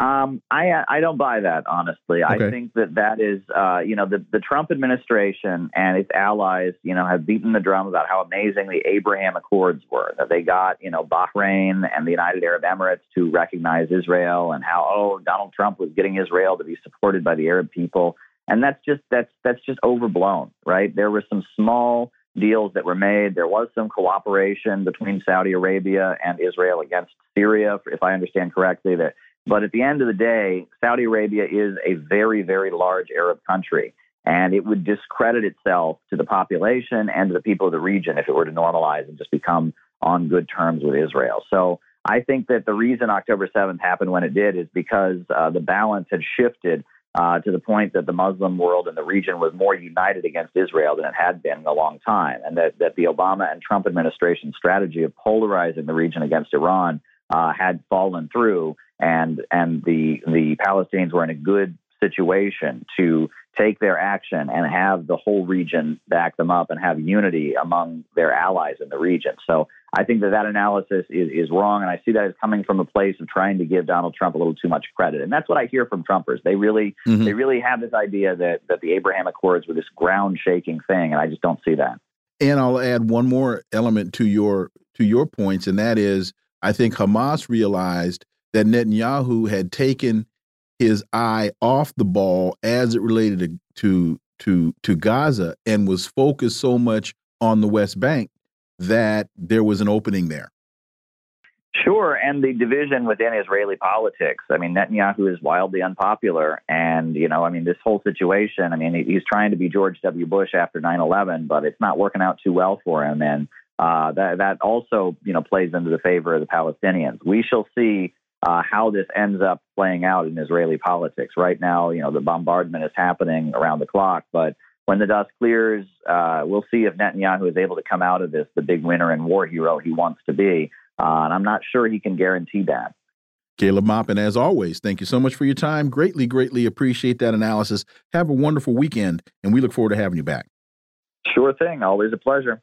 Um, I I don't buy that honestly. Okay. I think that that is uh, you know the the Trump administration and its allies you know have beaten the drum about how amazing the Abraham Accords were that they got you know Bahrain and the United Arab Emirates to recognize Israel and how oh Donald Trump was getting Israel to be supported by the Arab people and that's just that's that's just overblown, right? There were some small deals that were made. There was some cooperation between Saudi Arabia and Israel against Syria, if I understand correctly. That, but at the end of the day, Saudi Arabia is a very, very large Arab country, and it would discredit itself to the population and to the people of the region if it were to normalize and just become on good terms with Israel. So I think that the reason October 7th happened when it did is because uh, the balance had shifted uh, to the point that the Muslim world and the region was more united against Israel than it had been in a long time, and that, that the Obama and Trump administration strategy of polarizing the region against Iran uh, had fallen through, and and the the Palestinians were in a good situation to take their action and have the whole region back them up and have unity among their allies in the region. So I think that that analysis is, is wrong, and I see that as coming from a place of trying to give Donald Trump a little too much credit, and that's what I hear from Trumpers. They really mm-hmm. they really have this idea that that the Abraham Accords were this ground shaking thing, and I just don't see that. And I'll add one more element to your to your points, and that is I think Hamas realized that Netanyahu had taken his eye off the ball as it related to to to, Gaza and was focused so much on the West Bank that there was an opening there. Sure, and the division within Israeli politics. I mean, Netanyahu is wildly unpopular, and you know, I mean, this whole situation. I mean, he's trying to be George W. Bush after 9/11, but it's not working out too well for him, and uh, that that also you know plays into the favor of the Palestinians. We shall see uh, how this ends up playing out in Israeli politics. Right now, you know, the bombardment is happening around the clock, but when the dust clears, uh, we'll see if Netanyahu is able to come out of this the big winner and war hero he wants to be. Uh, and I'm not sure he can guarantee that. Caleb Maupin, as always, thank you so much for your time. Greatly, greatly appreciate that analysis. Have a wonderful weekend, and we look forward to having you back. Sure thing. Always a pleasure.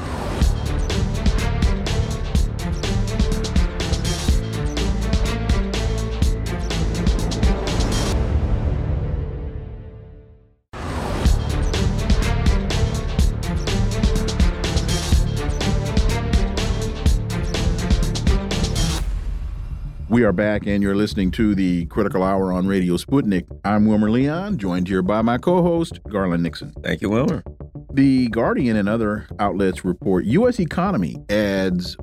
We are back, and you're listening to the Critical Hour on Radio Sputnik. I'm Wilmer Leon, joined here by my co host, Garland Nixon. Thank you, Wilmer. The Guardian and other outlets report U.S. economy adds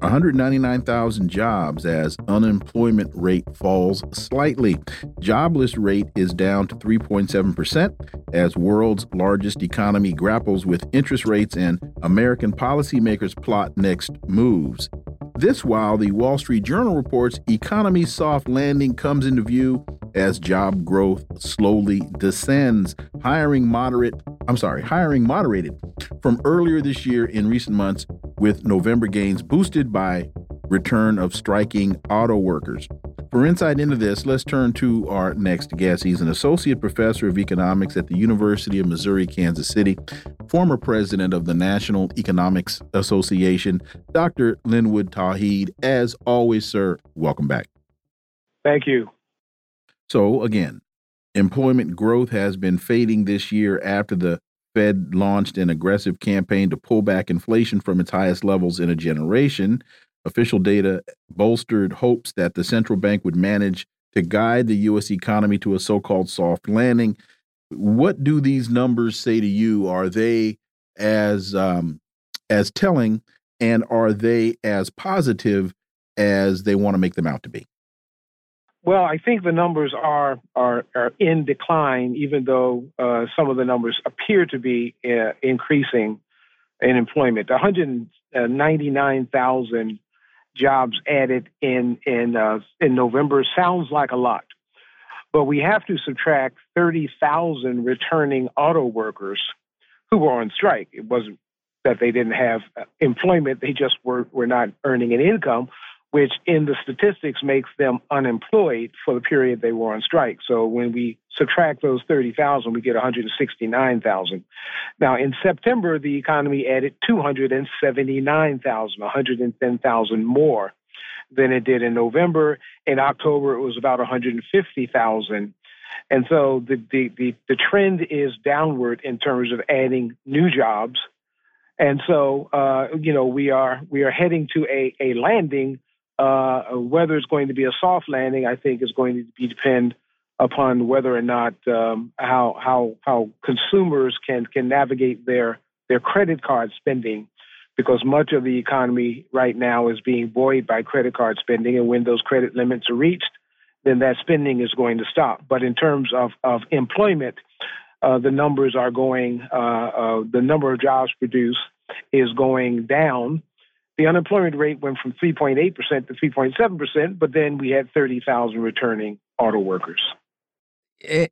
199,000 jobs as unemployment rate falls slightly. Jobless rate is down to 3.7% as world's largest economy grapples with interest rates and American policymakers plot next moves. This while the Wall Street Journal reports economy soft landing comes into view as job growth slowly descends. Hiring moderate, I'm sorry, hiring moderated from earlier this year in recent months with November gains boosted by return of striking auto workers. For insight into this, let's turn to our next guest. He's an associate professor of economics at the University of Missouri Kansas City, former president of the National Economics Association, Dr. Linwood Tauheed. As always, sir, welcome back. Thank you. So, again, employment growth has been fading this year after the Fed launched an aggressive campaign to pull back inflation from its highest levels in a generation. Official data bolstered hopes that the central bank would manage to guide the U.S. economy to a so called soft landing. What do these numbers say to you? Are they as um, as telling, and are they as positive as they want to make them out to be? Well, I think the numbers are are, are in decline, even though uh, some of the numbers appear to be uh, increasing in employment. 199,000 jobs added in in uh, in November sounds like a lot, but we have to subtract 30,000 returning auto workers who were on strike. It wasn't that they didn't have uh, employment; they just were were not earning an income which in the statistics makes them unemployed for the period they were on strike. So when we subtract those 30,000, we get 169,000. Now, in September, the economy added 279,000, 110,000 more than it did in November. In October, it was about 150,000. And so the, the, the, the trend is downward in terms of adding new jobs And so, uh, you know, we are we are heading to a, a landing. Uh, whether it's going to be a soft landing, I think, is going to be depend upon whether or not um, how how how consumers can can navigate their their credit card spending, because much of the economy right now is being buoyed by credit card spending, and when those credit limits are reached, then that spending is going to stop. But in terms of of employment, uh, the numbers are going, uh, uh, the number of jobs produced is going down. The unemployment rate went from 3.8% to 3.7%, but then we had 30,000 returning auto workers.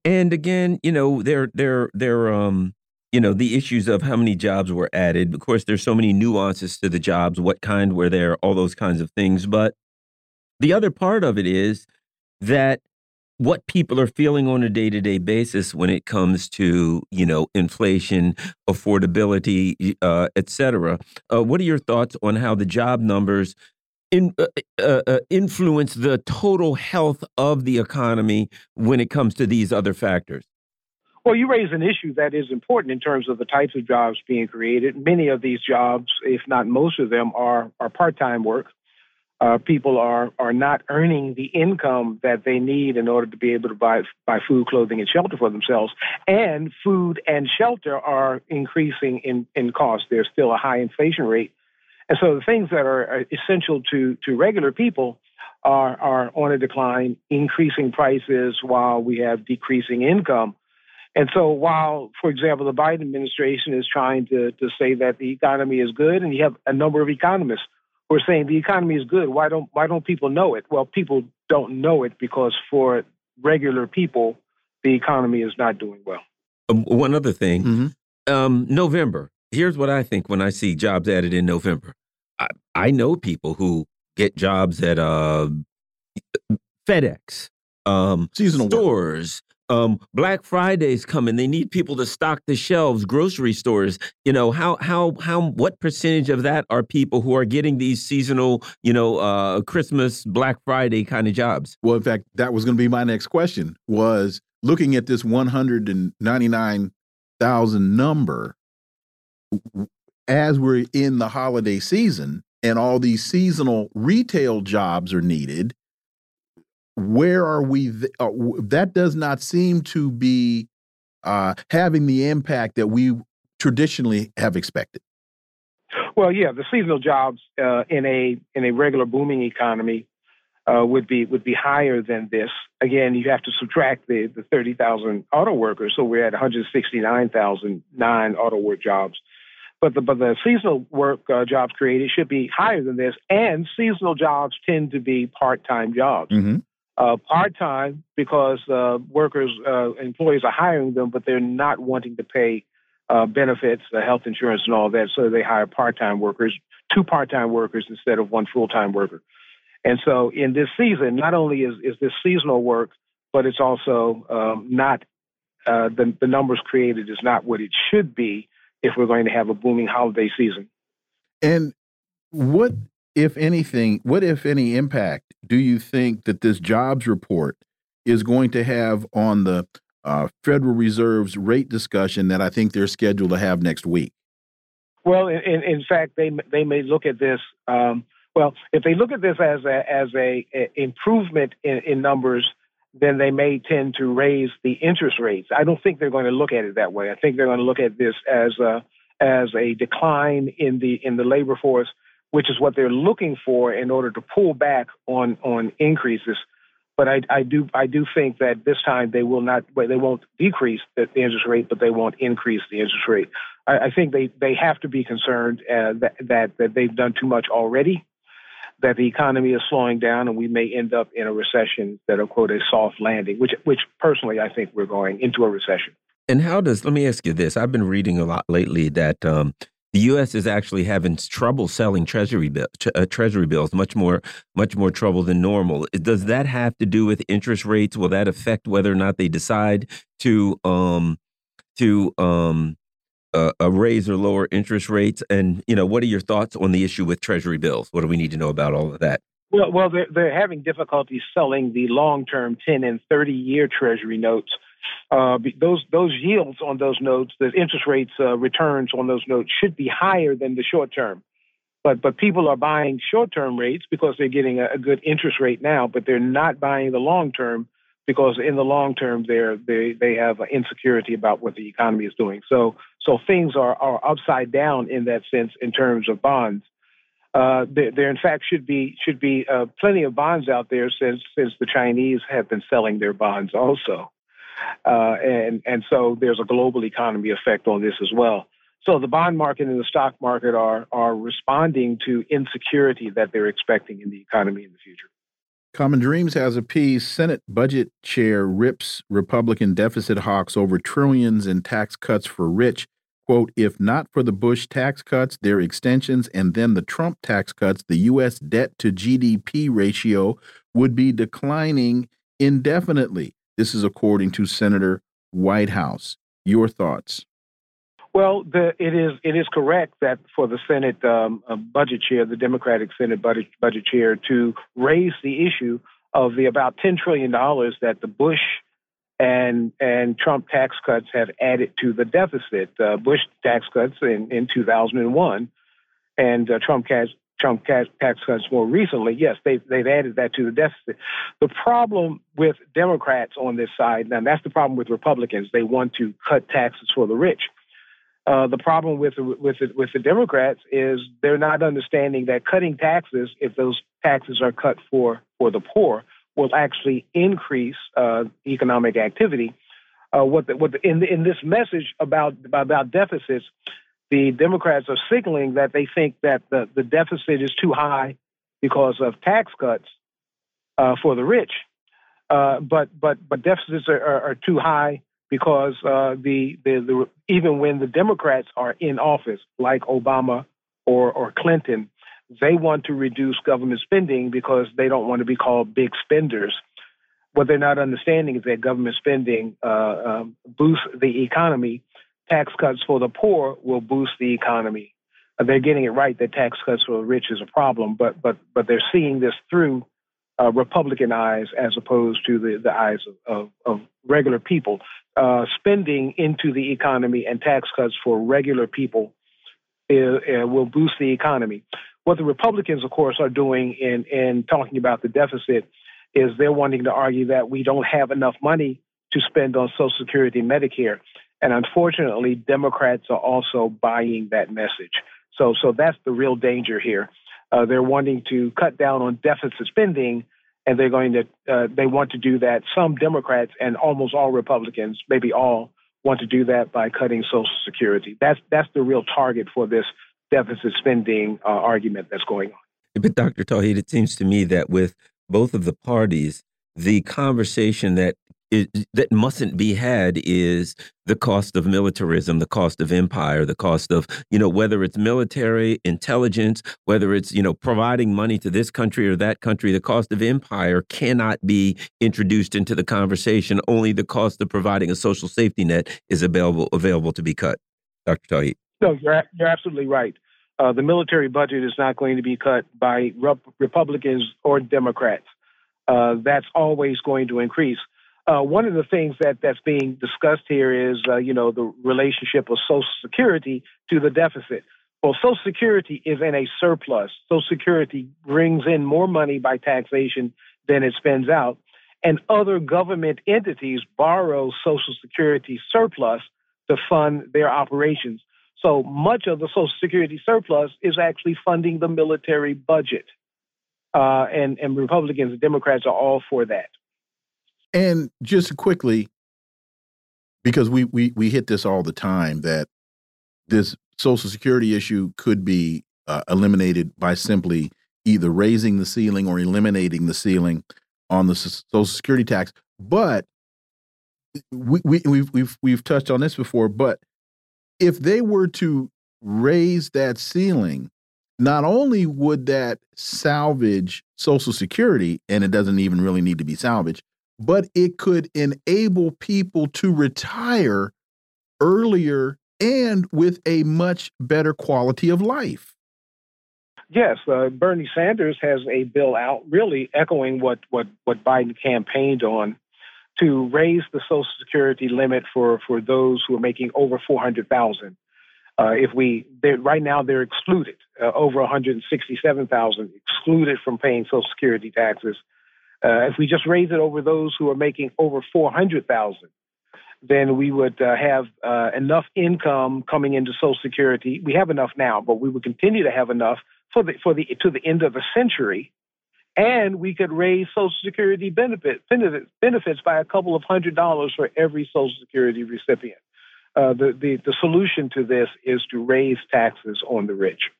And again, you know, they're they're they're um you know the issues of how many jobs were added. Of course, there's so many nuances to the jobs, what kind were there, all those kinds of things. But the other part of it is that what people are feeling on a day-to-day basis when it comes to you know inflation affordability uh, et cetera. Uh, what are your thoughts on how the job numbers in, uh, uh, uh, influence the total health of the economy when it comes to these other factors? Well, you raise an issue that is important in terms of the types of jobs being created. Many of these jobs, if not most of them, are, are part time work uh, people are are not earning the income that they need in order to be able to buy buy food, clothing, and shelter for themselves. And food and shelter are increasing in in cost. There's still a high inflation rate, and so the things that are essential to to regular people are are on a decline, increasing prices while we have decreasing income. And so, while, for example, the Biden administration is trying to, to say that the economy is good, and you have a number of economists we're saying the economy is good. Why don't why don't people know it? Well, people don't know it because for regular people, the economy is not doing well. Um, one other thing, mm -hmm. um, November. Here's what I think when I see jobs added in November. I, I know people who get jobs at uh, FedEx, um, seasonal stores, um, Black Friday's coming. They need people to stock the shelves. Grocery stores. You know how how how what percentage of that are people who are getting these seasonal, you know, uh, Christmas, Black Friday kind of jobs? Well, in fact, that was going to be my next question. Was looking at this one hundred and ninety nine thousand number as we're in the holiday season and all these seasonal retail jobs are needed where are we? Uh, that does not seem to be uh, having the impact that we traditionally have expected. Well, yeah, the seasonal jobs uh, in a in a regular booming economy uh, would be would be higher than this. Again, you have to subtract the the thirty thousand auto workers, so we're at one hundred sixty nine thousand nine auto work jobs. But the but the seasonal work uh, jobs created should be higher than this, and seasonal jobs tend to be part time jobs. Mm -hmm uh, part time because uh, workers, uh, employees are hiring them, but they're not wanting to pay uh, benefits, the health insurance, and all that. So they hire part time workers, two part time workers instead of one full time worker. And so in this season, not only is, is this seasonal work, but it's also um, not uh, the, the numbers created is not what it should be if we're going to have a booming holiday season. And what if anything, what if any impact do you think that this jobs report is going to have on the uh, Federal Reserve's rate discussion that I think they're scheduled to have next week? Well, in, in fact, they they may look at this. Um, well, if they look at this as a as a, a improvement in, in numbers, then they may tend to raise the interest rates. I don't think they're going to look at it that way. I think they're going to look at this as a as a decline in the in the labor force which is what they're looking for in order to pull back on on increases. But I, I do I do think that this time they will not they won't decrease the, the interest rate, but they won't increase the interest rate. I, I think they, they have to be concerned uh, that, that that they've done too much already, that the economy is slowing down, and we may end up in a recession that will quote a soft landing, which which personally I think we're going into a recession. And how does let me ask you this? I've been reading a lot lately that um, the U.S. is actually having trouble selling treasury bill, uh, treasury bills, much more much more trouble than normal. Does that have to do with interest rates? Will that affect whether or not they decide to um, to um, uh, raise or lower interest rates? And you know, what are your thoughts on the issue with treasury bills? What do we need to know about all of that? Well, well, they're, they're having difficulty selling the long-term ten and thirty-year treasury notes Uh, those those yields on those notes, the interest rates uh, returns on those notes should be higher than the short term. But but people are buying short term rates because they're getting a, a, good interest rate now, but they're not buying the long term because in the long term they're, they they have insecurity about what the economy is doing. So so things are are upside down in that sense in terms of bonds. Uh, there, there, in fact should be should be uh, plenty of bonds out there since since the Chinese have been selling their bonds also, uh, and and so there's a global economy effect on this as well. So the bond market and the stock market are are responding to insecurity that they're expecting in the economy in the future. Common Dreams has a piece. Senate Budget Chair rips Republican deficit hawks over trillions in tax cuts for rich quote, if not for the Bush tax cuts, their extensions, and then the Trump tax cuts, the U.S. debt to GDP ratio would be declining indefinitely. This is according to Senator Whitehouse. Your thoughts? Well, the, it is it is correct that for the Senate um, uh, budget chair, the Democratic Senate budget budget chair, to raise the issue of the about ten trillion dollars that the Bush and and Trump tax cuts have added to the deficit. Uh, Bush tax cuts in, in 2001, and uh, Trump tax Trump tax cuts more recently. Yes, they've they've added that to the deficit. The problem with Democrats on this side, now that's the problem with Republicans. They want to cut taxes for the rich. Uh, the problem with with with the Democrats is they're not understanding that cutting taxes, if those taxes are cut for for the poor, will actually increase uh, economic activity. Uh, what the, what the, in, in this message about about deficits, the Democrats are signaling that they think that the, the deficit is too high because of tax cuts uh, for the rich, uh, but but but deficits are, are, are too high because uh, the, the the even when the Democrats are in office, like Obama or or Clinton, they want to reduce government spending because they don't want to be called big spenders. What they're not understanding is that government spending uh, um, boosts the economy. Tax cuts for the poor will boost the economy. Uh, they're getting it right that tax cuts for the rich is a problem, but but but they're seeing this through uh, Republican eyes as opposed to the, the eyes of, of, of regular people. Uh, spending into the economy and tax cuts for regular people uh, will boost the economy. What the Republicans, of course, are doing in, in talking about the deficit is they're wanting to argue that we don't have enough money to spend on Social Security and Medicare. And unfortunately, Democrats are also buying that message. So, so that's the real danger here. Uh, they're wanting to cut down on deficit spending, and they're going to uh, they want to do that. Some Democrats and almost all Republicans, maybe all, want to do that by cutting Social Security. That's that's the real target for this deficit spending uh, argument that's going on. But Dr. Tauheed, it seems to me that with both of the parties, the conversation that is, that mustn't be had is the cost of militarism, the cost of empire, the cost of you know whether it's military intelligence, whether it's you know providing money to this country or that country. The cost of empire cannot be introduced into the conversation. Only the cost of providing a social safety net is available available to be cut. Dr. Tauheed. No, you're you're absolutely right. Uh, the military budget is not going to be cut by Rep Republicans or Democrats. Uh, that's always going to increase. Uh, one of the things that, that's being discussed here is, uh, you know, the relationship of Social Security to the deficit. Well, Social Security is in a surplus. Social Security brings in more money by taxation than it spends out, and other government entities borrow Social Security surplus to fund their operations. So much of the Social Security surplus is actually funding the military budget. Uh, and, and Republicans and Democrats are all for that. And just quickly, because we, we, we hit this all the time, that this Social Security issue could be uh, eliminated by simply either raising the ceiling or eliminating the ceiling on the Social Security tax. But we, we, we've, we've, we've touched on this before, but if they were to raise that ceiling, not only would that salvage Social Security, and it doesn't even really need to be salvaged, but it could enable people to retire earlier and with a much better quality of life. Yes, uh, Bernie Sanders has a bill out, really echoing what what what Biden campaigned on to raise the Social Security limit for, for those who are making over 400,000. Uh, if we right now they're excluded uh, over 167,000 excluded from paying Social Security taxes. Uh, if we just raise it over those who are making over 400,000, then we would uh, have uh, enough income coming into Social Security. We have enough now, but we would continue to have enough for the for the to the end of the century, and we could raise Social Security benefit, benefits benefits by a couple of hundred dollars for every Social Security recipient. Uh, the, the the solution to this is to raise taxes on the rich.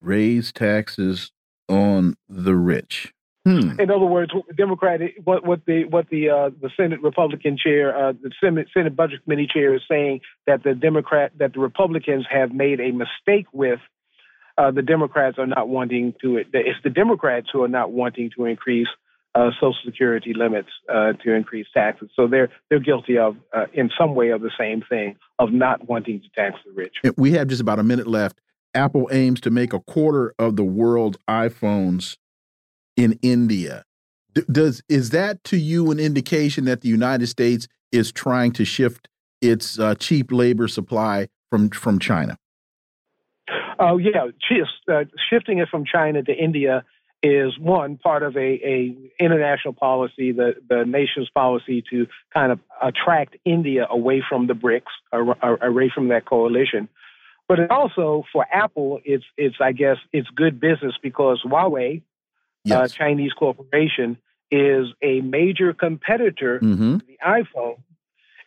Raise taxes on the rich. Hmm. In other words, what the Democratic, what, what the what the uh, the Senate Republican chair, uh, the Senate Senate Budget Committee chair is saying that the Democrat that the Republicans have made a mistake with. Uh, the Democrats are not wanting to. It's the Democrats who are not wanting to increase uh, Social Security limits uh, to increase taxes. So they're they're guilty of, uh, in some way, of the same thing of not wanting to tax the rich. We have just about a minute left. Apple aims to make a quarter of the world's iPhones in India. D does is that to you an indication that the United States is trying to shift its uh, cheap labor supply from from China? Oh yeah, uh, shifting it from China to India is one part of a, a international policy, the the nation's policy to kind of attract India away from the BRICS, away from that coalition. But also for Apple, it's it's I guess it's good business because Huawei yes. uh, Chinese corporation is a major competitor mm-hmm. to the iPhone,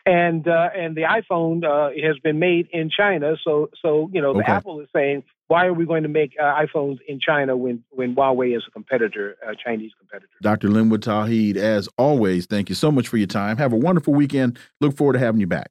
and uh, and the iPhone uh, has been made in China. So so you know, okay. Apple is saying, why are we going to make uh, iPhones in China when when Huawei is a competitor, a Chinese competitor? Dr. Linwood Tauheed, as always, thank you so much for your time. Have a wonderful weekend. Look forward to having you back.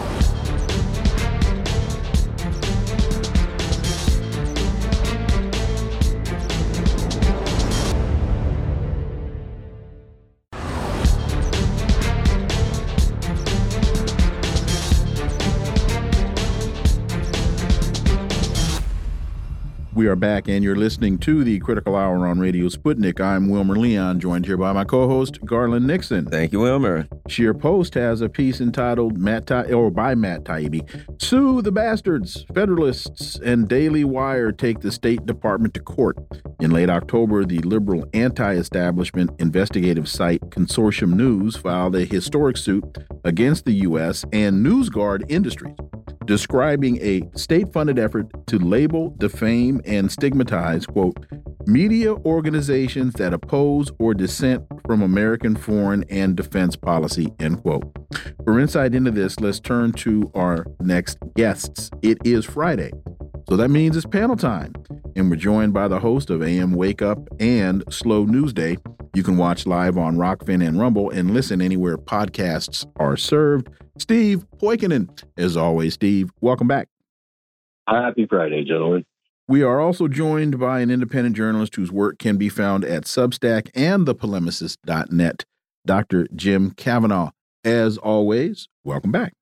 We are back, and you're listening to the Critical Hour on Radio Sputnik. I'm Wilmer Leon, joined here by my co-host Garland Nixon. Thank you, Wilmer. ScheerPost has a piece entitled "Matt Ta or by Matt Taibbi, Sue the Bastards." Federalists and Daily Wire take the State Department to court. In late October, the liberal anti-establishment investigative site Consortium News filed a historic suit against the U.S. and NewsGuard Industries describing a state funded effort to label, defame, and stigmatize, quote, media organizations that oppose or dissent from American foreign and defense policy, end quote. For insight into this, let's turn to our next guests. It is Friday, so that means it's panel time. And we're joined by the host of AM Wake Up and Slow News Day. You can watch live on Rokfin and Rumble and listen anywhere podcasts are served. Steve Poikonen. As always, Steve, welcome back. Happy Friday, gentlemen. We are also joined by an independent journalist whose work can be found at Substack and thepolemicist.net, Dr. Jim Kavanagh. As always, welcome back.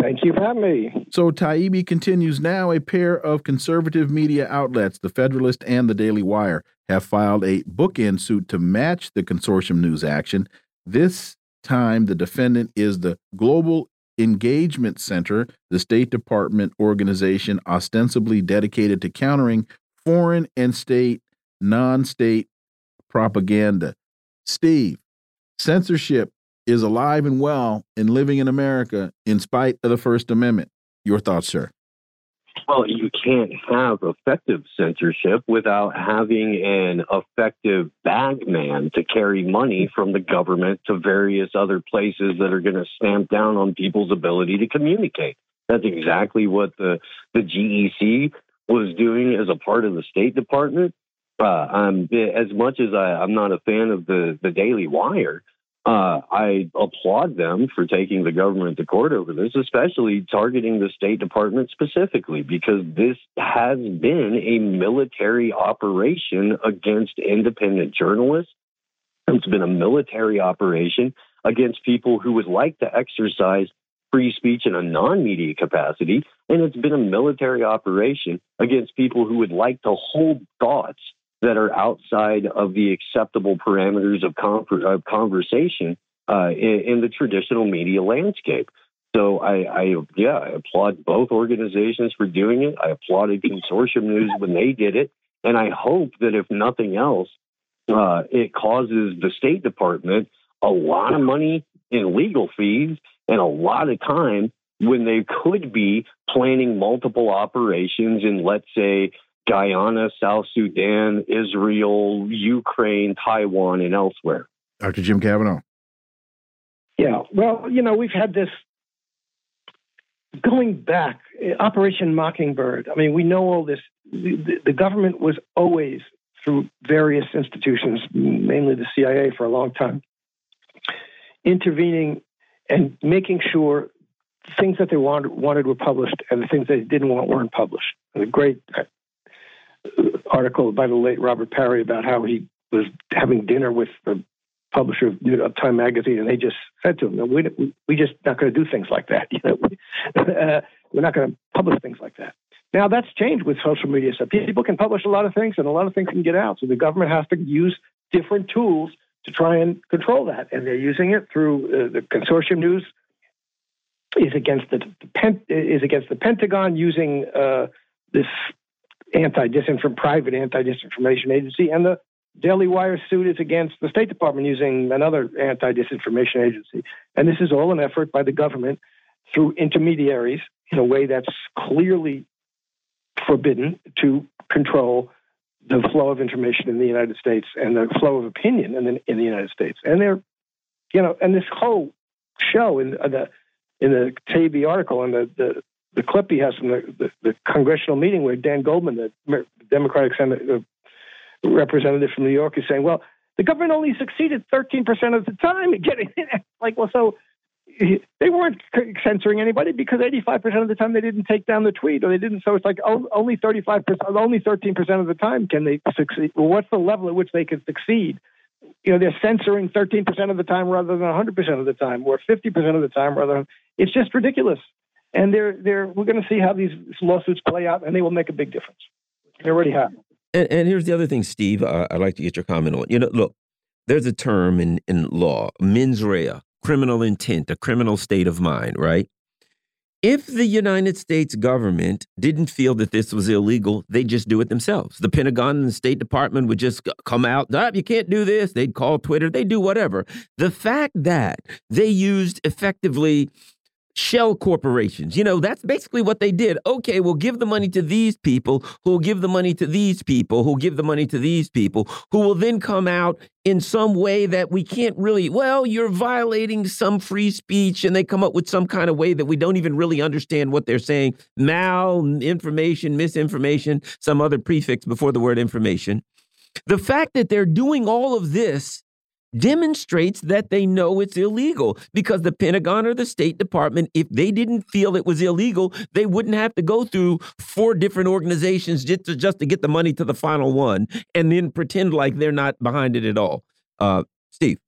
Thank you for having me. So, Taibbi continues now. A pair of conservative media outlets, The Federalist and The Daily Wire, have filed a bookend suit to match the consortium news action. This time, the defendant is the Global Engagement Center, the State Department organization ostensibly dedicated to countering foreign and state, non state propaganda. Steve, censorship is alive and well and living in America in spite of the First Amendment. Your thoughts, sir? Well, you can't have effective censorship without having an effective bagman to carry money from the government to various other places that are going to stamp down on people's ability to communicate. That's exactly what the, the GEC was doing as a part of the State Department. Uh, as much as I, I'm not a fan of the, the Daily Wire, uh, I applaud them for taking the government to court over this, especially targeting the State Department specifically, because this has been a military operation against independent journalists. It's been a military operation against people who would like to exercise free speech in a non media capacity, and it's been a military operation against people who would like to hold thoughts that are outside of the acceptable parameters of, of conversation uh, in, in, the traditional media landscape. So I, I, yeah, I applaud both organizations for doing it. I applauded Consortium News when they did it, and I hope that if nothing else, uh, it causes the State Department a lot of money in legal fees and a lot of time when they could be planning multiple operations in, let's say, Guyana, South Sudan, Israel, Ukraine, Taiwan, and elsewhere. Dr. Jim Kavanagh. Yeah, well, you know, we've had this going back, Operation Mockingbird. I mean, we know all this. The, the government was always, through various institutions, mainly the CIA for a long time, intervening and making sure things that they wanted, wanted were published and the things they didn't want weren't published. A great article by the late Robert Parry about how he was having dinner with the publisher of New Time magazine, and they just said to him, "We we just not going to do things like that. You know, uh, we're not going to publish things like that." Now that's changed with social media. So people can publish a lot of things, and a lot of things can get out. So the government has to use different tools to try and control that, and they're using it through uh, the consortium news is against the, the is against the Pentagon using uh, this anti-disinform private anti-disinformation agency, and the Daily Wire suit is against the State Department using another anti-disinformation agency. And this is all an effort by the government through intermediaries in a way that's clearly forbidden to control the flow of information in the United States and the flow of opinion in the, in the United States. And they're, you know, and this whole show in the in the Taibbi article and the, the the clip he has from the, the, the, congressional meeting where Dan Goldman, the Democratic Senate uh, representative from New York, is saying, well, the government only succeeded 13% of the time in getting it. Like, well, so they weren't censoring anybody because 85% of the time they didn't take down the tweet or they didn't. So it's like oh, only 35%, only 13% of the time can they succeed. Well, what's the level at which they can succeed? You know, they're censoring 13% of the time rather than 100% of the time or 50% of the time rather than, it's just ridiculous and they're they're we're going to see how these lawsuits play out, and they will make a big difference. They already have. And, and here's the other thing, Steve. Uh, I'd like to get your comment on. You know, look, there's a term in in law, mens rea, criminal intent, a criminal state of mind, right? If the United States government didn't feel that this was illegal, they'd just do it themselves. The Pentagon and the State Department would just come out, ah, you can't do this. They'd call Twitter, they'd do whatever. The fact that they used effectively shell corporations. You know, that's basically what they did. Okay, we'll give the money to these people who will give the money to these people who will give the money to these people who will then come out in some way that we can't really, well, you're violating some free speech and they come up with some kind of way that we don't even really understand what they're saying. Malinformation, misinformation, some other prefix before the word information. The fact that they're doing all of this demonstrates that they know it's illegal because the Pentagon or the State Department, if they didn't feel it was illegal, they wouldn't have to go through four different organizations just to, just to get the money to the final one and then pretend like they're not behind it at all. Uh, Steve.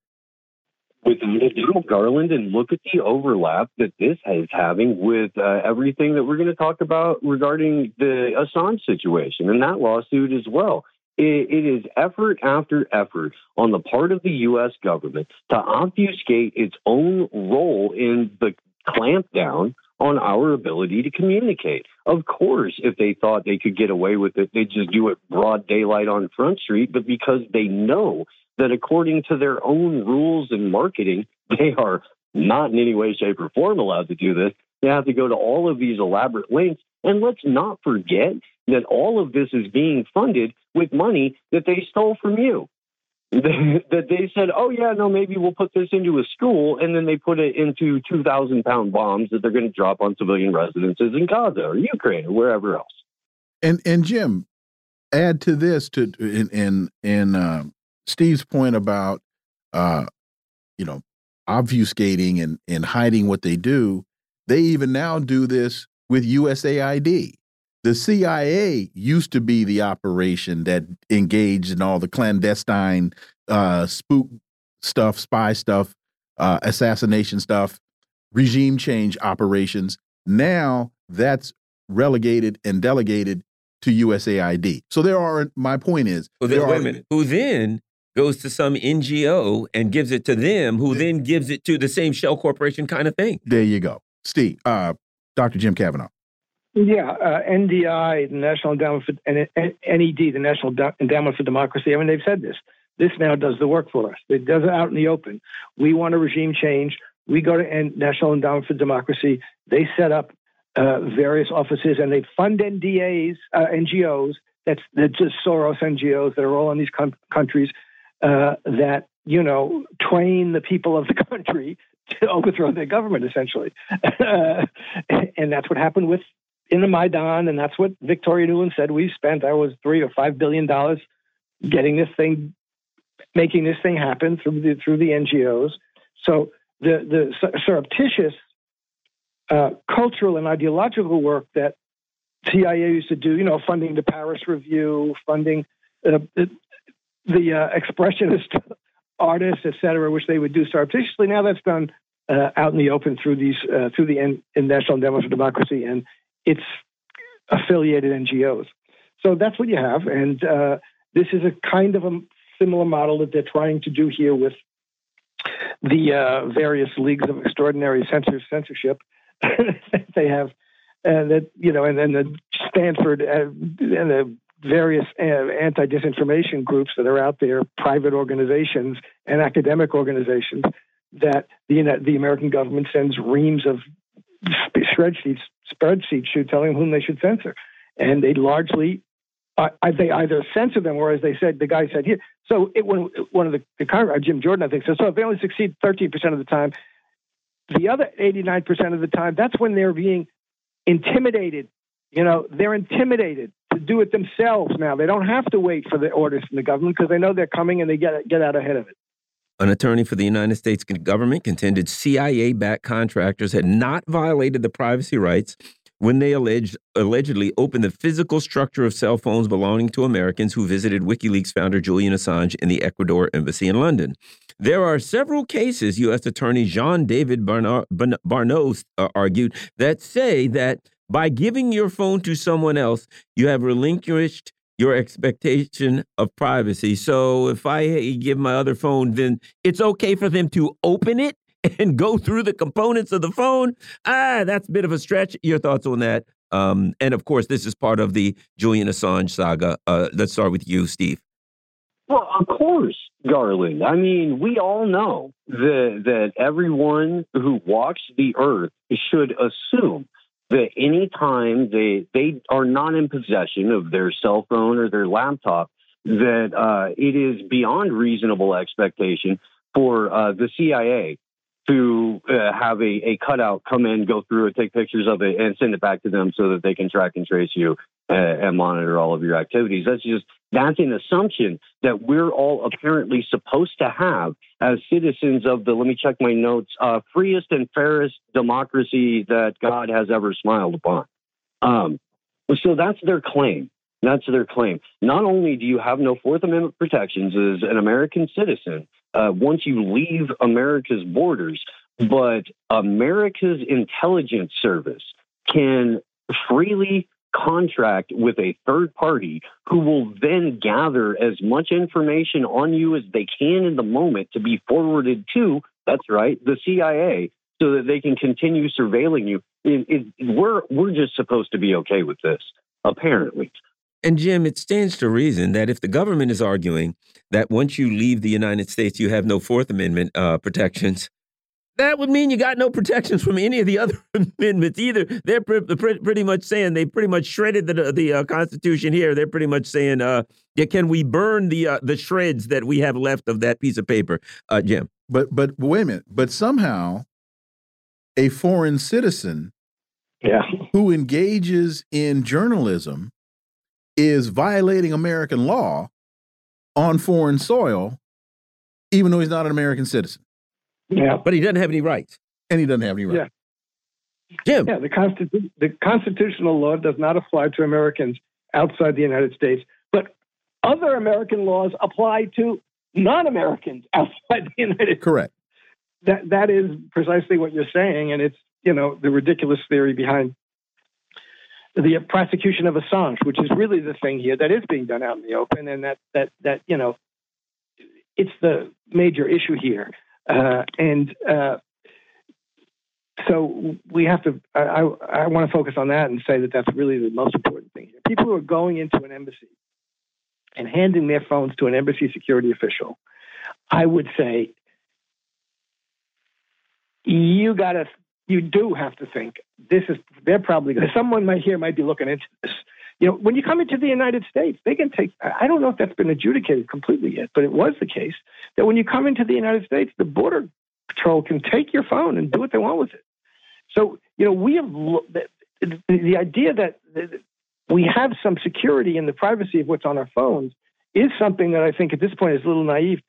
With General Garland, and look at the overlap that this is having with uh, everything that we're going to talk about regarding the Assange situation and that lawsuit as well it is effort after effort on the part of the U.S. government to obfuscate its own role in the clampdown on our ability to communicate. Of course, if they thought they could get away with it, they'd just do it broad daylight on Front Street. But because they know that according to their own rules and marketing, they are not in any way, shape, or form allowed to do this, they have to go to all of these elaborate lengths. And let's not forget that all of this is being funded with money that they stole from you. that they said, oh, yeah, no, maybe we'll put this into a school, and then they put it into 2,000 pound bombs that they're going to drop on civilian residences in Gaza or Ukraine or wherever else. And, and Jim, add to this to in in, in uh, Steve's point about uh, you know obfuscating and and hiding what they do. They even now do this with USAID the CIA used to be the operation that engaged in all the clandestine uh, spook stuff, spy stuff, uh, assassination stuff. regime change operations. Now that's relegated and delegated to USAID. So there are. My point is, well, there are, minute. Who then goes to some NGO and gives it to them, who then gives it to the same shell corporation kind of thing? There you go, Steve. Uh, Dr. Jim Kavanagh. Yeah, uh, NDI, the National Endowment for and NED, the National Endowment for Democracy. I mean, they've said this. This now does the work for us. It does it out in the open. We want a regime change. We go to National Endowment for Democracy. They set up uh, various offices and they fund NDAs, uh, NGOs. That's, that's just Soros NGOs that are all in these com- countries uh, that you know train the people of the country to overthrow their government, essentially. and that's what happened with in the Maidan, and that's what Victoria Nuland said. We spent, I was three or five billion dollars getting this thing, making this thing happen through the through the NGOs. So the the surreptitious uh, cultural and ideological work that CIA used to do, you know, funding the Paris Review, funding uh, the, the uh, expressionist artists, et cetera, which they would do surreptitiously. Now that's done uh, out in the open through these uh, through the N- National Endowment for Democracy and its affiliated NGOs. So that's what you have, and uh, this is a kind of a similar model that they're trying to do here with the uh, various leagues of extraordinary censor- censorship. That they have uh, that you know, and then the Stanford uh, and the various uh, anti-disinformation groups that are out there, private organizations and academic organizations that the the American government sends reams of spreadsheets spreadsheets to telling them whom they should censor, and they largely uh, they either censor them or, as they said, the guy said here. So it, when one of the, the Congress, Jim Jordan, I think, says so. If they only succeed 13 percent of the time, the other 89 percent of the time, that's when they're being intimidated. You know, they're intimidated to do it themselves now. They don't have to wait for the orders from the government because they know they're coming and they get get out ahead of it. An attorney for the United States government contended CIA backed contractors had not violated the privacy rights when they alleged, allegedly opened the physical structure of cell phones belonging to Americans who visited WikiLeaks founder Julian Assange in the Ecuador embassy in London. There are several cases, U.S. Attorney Jean David Barnea uh, argued, that say that by giving your phone to someone else, you have relinquished your expectation of privacy. So if I give my other phone, then it's okay for them to open it and go through the components of the phone. Ah, that's a bit of a stretch. Your thoughts on that? Um, and of course, this is part of the Julian Assange saga. Uh, let's start with you, Steve. Well, of course, Garland. I mean, we all know that that everyone who walks the earth should assume that any time they they are not in possession of their cell phone or their laptop, that uh, it is beyond reasonable expectation for uh, the CIA to uh, have a, a cutout come in, go through it, take pictures of it, and send it back to them so that they can track and trace you uh, and monitor all of your activities. That's just that's an assumption that we're all apparently supposed to have as citizens of the. Let me check my notes. Uh, freest and fairest democracy that God has ever smiled upon. Um, so that's their claim. That's their claim. Not only do you have no Fourth Amendment protections as an American citizen, uh, once you leave America's borders, but America's intelligence service can freely contract with a third party who will then gather as much information on you as they can in the moment to be forwarded to, that's right, the CIA, so that they can continue surveilling you. It, it, we're, we're just supposed to be okay with this, apparently. And Jim, it stands to reason that if the government is arguing that once you leave the United States, you have no Fourth Amendment uh, protections, that would mean you got no protections from any of the other amendments either. They're pre pre pretty much saying they pretty much shredded the the uh, Constitution here. They're pretty much saying, uh, yeah, can we burn the uh, the shreds that we have left of that piece of paper, uh, Jim? But but wait a minute. But somehow, a foreign citizen, yeah. who engages in journalism is violating American law on foreign soil, even though he's not an American citizen. Yeah. But he doesn't have any rights. And he doesn't have any rights. Yeah. Jim. Yeah, the, Constitu the constitutional law does not apply to Americans outside the United States, but other American laws apply to non Americans outside the United States. Correct. that that is precisely what you're saying, and it's you know the ridiculous theory behind the prosecution of Assange, which is really the thing here that is being done out in the open, and that that that you know it's the major issue here, uh, and uh, so we have to. I, I, I want to focus on that and say that that's really the most important thing here. People who are going into an embassy and handing their phones to an embassy security official, I would say you got to you do have to think this is they're probably going someone might here might be looking into this. You know when you come into the united states they can take i don't know if that's been adjudicated completely yet but it was the case that when you come into the united states the border patrol can take your phone and do what they want with it. So you know we have the, the idea that we have some security in the privacy of what's on our phones is something that i think at this point is a little naive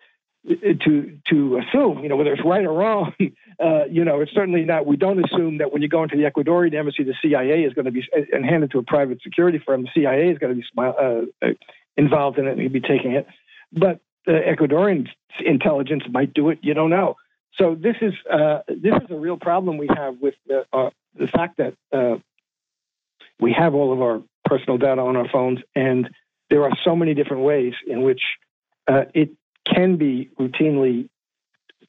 uh, to to assume, you know, whether it's right or wrong, uh, you know, it's certainly not. We don't assume that when you go into the Ecuadorian embassy, the CIA is going to be and hand it to a private security firm. The CIA is going to be uh, uh, involved in it and be taking it, but the Ecuadorian intelligence might do it. You don't know. So this is uh, this is a real problem we have with the uh, the fact that we have all of our personal data on our phones, and there are so many different ways in which it can be routinely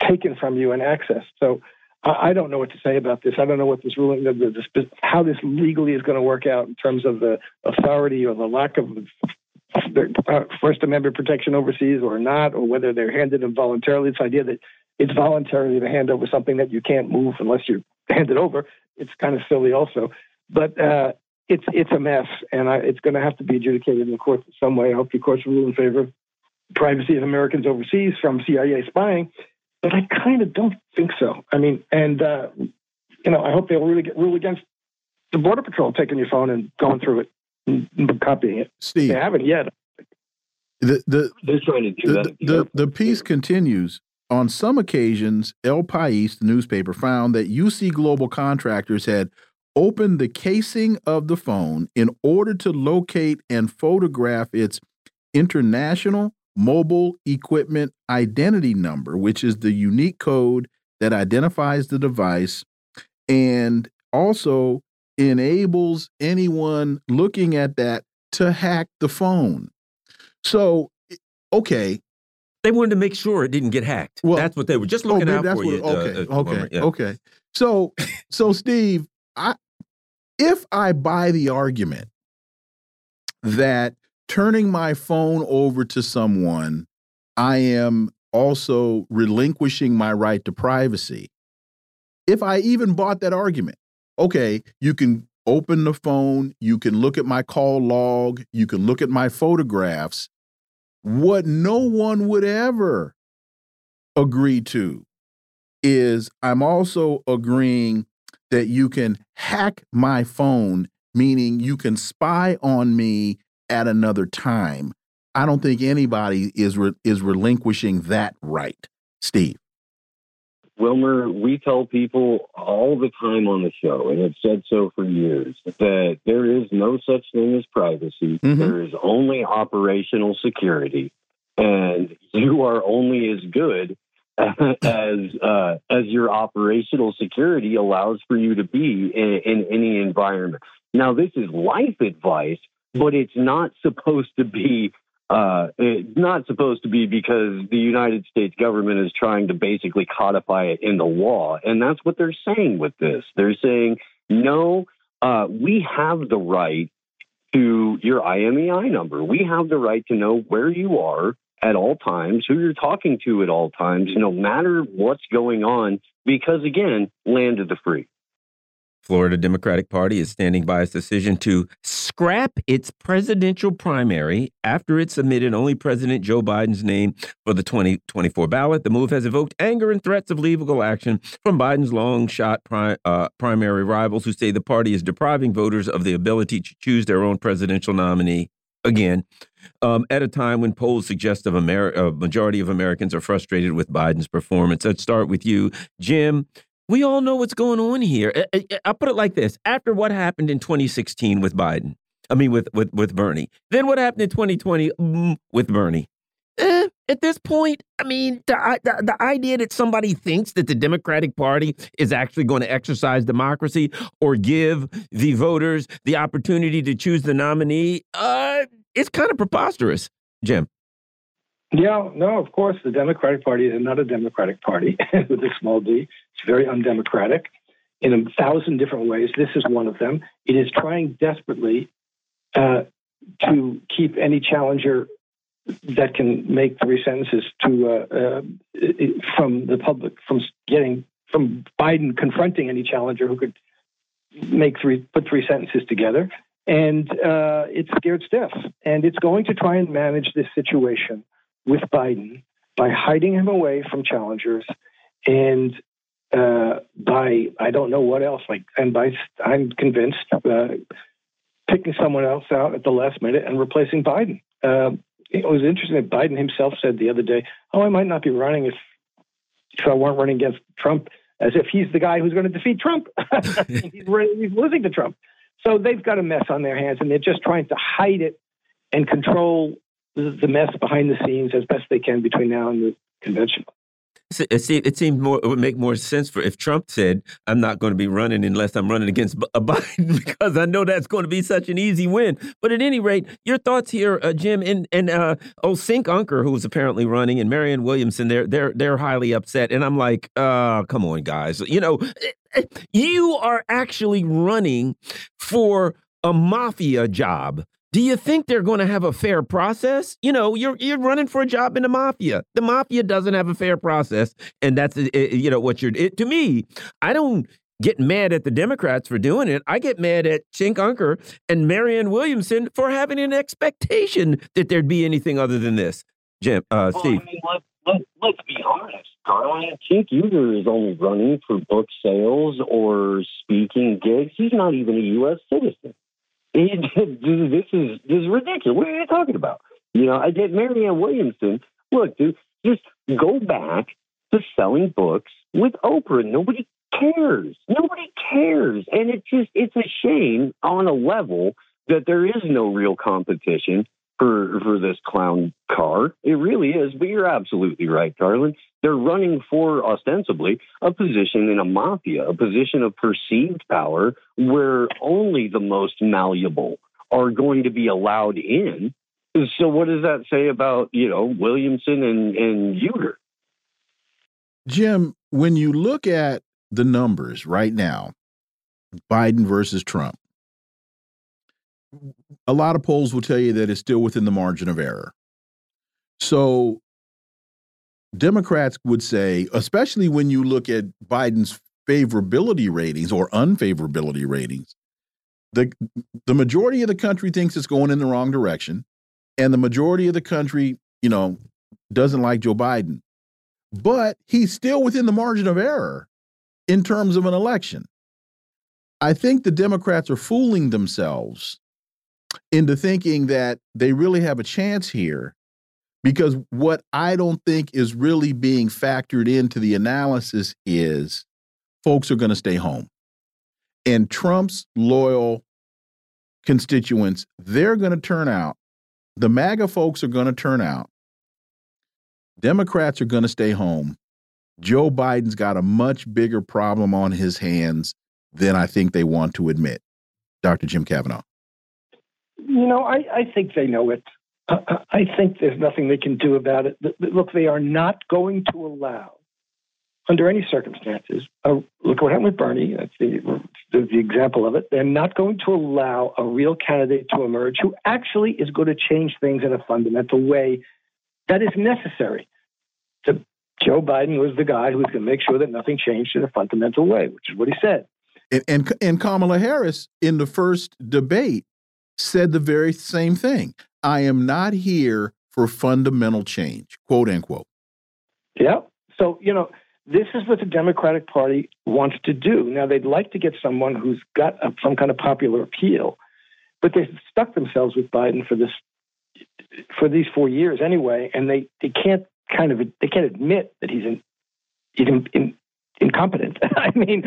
taken from you and accessed. So I, don't know what to say about this. I don't know what this ruling, the, how this legally is going to work out in terms of the authority or the lack of uh, First Amendment protection overseas or not, or whether they're handed in voluntarily. This idea that it's voluntary to hand over something that you can't move unless you hand it over. It's kind of silly, also. But uh, it's it's a mess, and I, it's going to have to be adjudicated in the courts in some way. I hope the courts rule in favor of privacy of Americans overseas from CIA spying, but I kind of don't think so. I mean, and uh, you know, I hope they'll really get rule against the border patrol taking your phone and going through it and, and copying it. Steve, they haven't yet. The the they're trying to do the, that. The, the, the piece continues. On some occasions, El País, the newspaper, found that UC Global contractors had opened the casing of the phone in order to locate and photograph its international mobile equipment identity number, which is the unique code that identifies the device and also enables anyone looking at that to hack the phone. So, okay. They wanted to make sure it didn't get hacked. Well, that's what they were just oh, looking oh, out for what, you. Okay, uh, uh, okay, yeah. okay. So, so Steve, I if I buy the argument that turning my phone over to someone, I am also relinquishing my right to privacy. If I even bought that argument, okay, you can open the phone, you can look at my call log, you can look at my photographs. What no one would ever agree to is I'm also agreeing that you can hack my phone, meaning you can spy on me at another time. I don't think anybody is re is relinquishing that right, Steve. Wilmer, we tell people all the time on the show, and have said so for years, that there is no such thing as privacy. Mm -hmm. There is only operational security, and you are only as good as uh, as your operational security allows for you to be in, in any environment. Now, this is life advice but it's not supposed to be uh, it's not supposed to be because the United States government is trying to basically codify it in the law. And that's what they're saying with this. They're saying, no, uh, we have the right to your IMEI number. We have the right to know where you are at all times, who you're talking to at all times, no matter what's going on, because again, land of the free. Florida Democratic Party is standing by its decision to scrap its presidential primary after it submitted only President Joe Biden's name for the 2024 ballot. The move has evoked anger and threats of legal action from Biden's long shot pri uh, primary rivals who say the party is depriving voters of the ability to choose their own presidential nominee again, um, at a time when polls suggest a majority of Americans are frustrated with Biden's performance. Let's start with you, Jim. We all know what's going on here. I'll put it like this: after what happened in 2016 with Biden, I mean with with with Bernie, then what happened in 2020 mm, with Bernie? Eh, at this point? I mean, the, the, the idea that somebody thinks that the Democratic Party is actually going to exercise democracy or give the voters the opportunity to choose the nominee, uh, it's kind of preposterous, Jim. Yeah, no, of course, the Democratic Party is not a Democratic Party with a small d. It's very undemocratic in a thousand different ways. This is one of them. It is trying desperately uh, to keep any challenger that can make three sentences to uh, uh, from the public from getting from Biden confronting any challenger who could make three put three sentences together, and uh, it's scared stiff, and it's going to try and manage this situation with Biden by hiding him away from challengers and uh, by I don't know what else like and by I'm convinced uh, picking someone else out at the last minute and replacing Biden. Uh, it was interesting that Biden himself said the other day, "Oh, I might not be running if if I weren't running against Trump," as if he's the guy who's going to defeat Trump. he's, he's losing to Trump. So they've got a mess on their hands, and they're just trying to hide it and control the mess behind the scenes as best they can between now and the convention. It seemed, it seemed more it would make more sense for if Trump said, "I'm not going to be running unless I'm running against a Biden," because I know that's going to be such an easy win. But at any rate, your thoughts here, uh, Jim, and and uh, oh, Cenk Uygur, who's apparently running, and Marianne Williamson, they're they're they're highly upset, and I'm like, uh, come on, guys, you know, eh, eh, you are actually running for a mafia job do you think they're going to have a fair process? You know, you're you're running for a job in the mafia. The mafia doesn't have a fair process, and that's uh, uh, you know what you're. It, to me, I don't get mad at the Democrats for doing it. I get mad at Cenk Uygur and Marianne Williamson for having an expectation that there'd be anything other than this. Jim, uh, well, Steve. I mean, let, let, let's be honest, Garland. Cenk Uygur is only running for book sales or speaking gigs. He's not even a U.S. citizen. this is this is ridiculous. What are you talking about? You know, I get Marianne Williamson. Look, dude, just go back to selling books with Oprah. Nobody cares. Nobody cares, and it's just it's a shame on a level that there is no real competition for for this clown car. It really is. But you're absolutely right, Garland. They're running for ostensibly a position in a mafia, a position of perceived power where only the most malleable are going to be allowed in. So what does that say about, you know, Williamson and, and Uygur? Jim, when you look at the numbers right now, Biden versus Trump, a lot of polls will tell you that it's still within the margin of error. So Democrats would say, especially when you look at Biden's favorability ratings or unfavorability ratings, the the majority of the country thinks it's going in the wrong direction, and the majority of the country, you know, doesn't like Joe Biden. But he's still within the margin of error in terms of an election. I think the Democrats are fooling themselves into thinking that they really have a chance here because what I don't think is really being factored into the analysis is folks are going to stay home. And Trump's loyal constituents, they're going to turn out. The MAGA folks are going to turn out. Democrats are going to stay home. Joe Biden's got a much bigger problem on his hands than I think they want to admit. Dr. Jim Kavanagh. You know, I, I think they know it. I think there's nothing they can do about it. Look, they are not going to allow, under any circumstances, uh, look what happened with Bernie. That's the, the, the example of it. They're not going to allow a real candidate to emerge who actually is going to change things in a fundamental way that is necessary. To, Joe Biden was the guy who was going to make sure that nothing changed in a fundamental way, which is what he said. And, and, and Kamala Harris, in the first debate, said the very same thing. I am not here for fundamental change, quote unquote. Yeah. So, you know, this is what the Democratic Party wants to do. Now, they'd like to get someone who's got a, some kind of popular appeal, but they've stuck themselves with Biden for this for these four years anyway, and they, they can't kind of they can't admit that he's in, in, in, incompetent. I mean,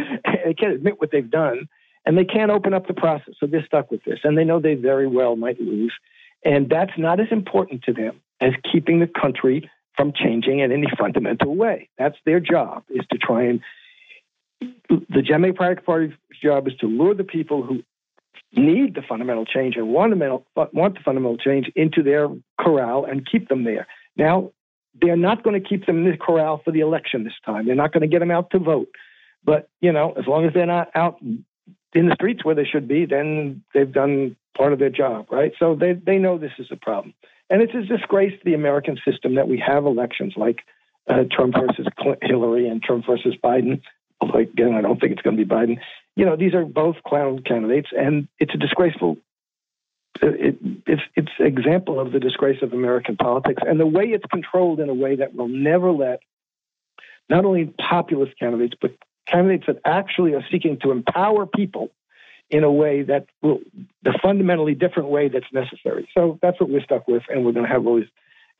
they can't admit what they've done, and they can't open up the process. So they're stuck with this, and they know they very well might lose. And that's not as important to them as keeping the country from changing in any fundamental way. That's their job, is to try and the Democratic Party's job is to lure the people who need the fundamental change and want the, want the fundamental change into their corral and keep them there. Now, they're not going to keep them in the corral for the election this time. They're not going to get them out to vote. But, you know, as long as they're not out in the streets where they should be, then they've done part of their job, right? So they, they know this is a problem. And it's a disgrace to the American system that we have elections like uh, Trump versus Hillary and Trump versus Biden. Although, again, I don't think it's going to be Biden. You know, these are both clown candidates, and it's a disgraceful. It, it's it's example of the disgrace of American politics and the way it's controlled in a way that will never let not only populist candidates but candidates that actually are seeking to empower people in a way that will the fundamentally different way that's necessary. So that's what we're stuck with, and we're going to have these.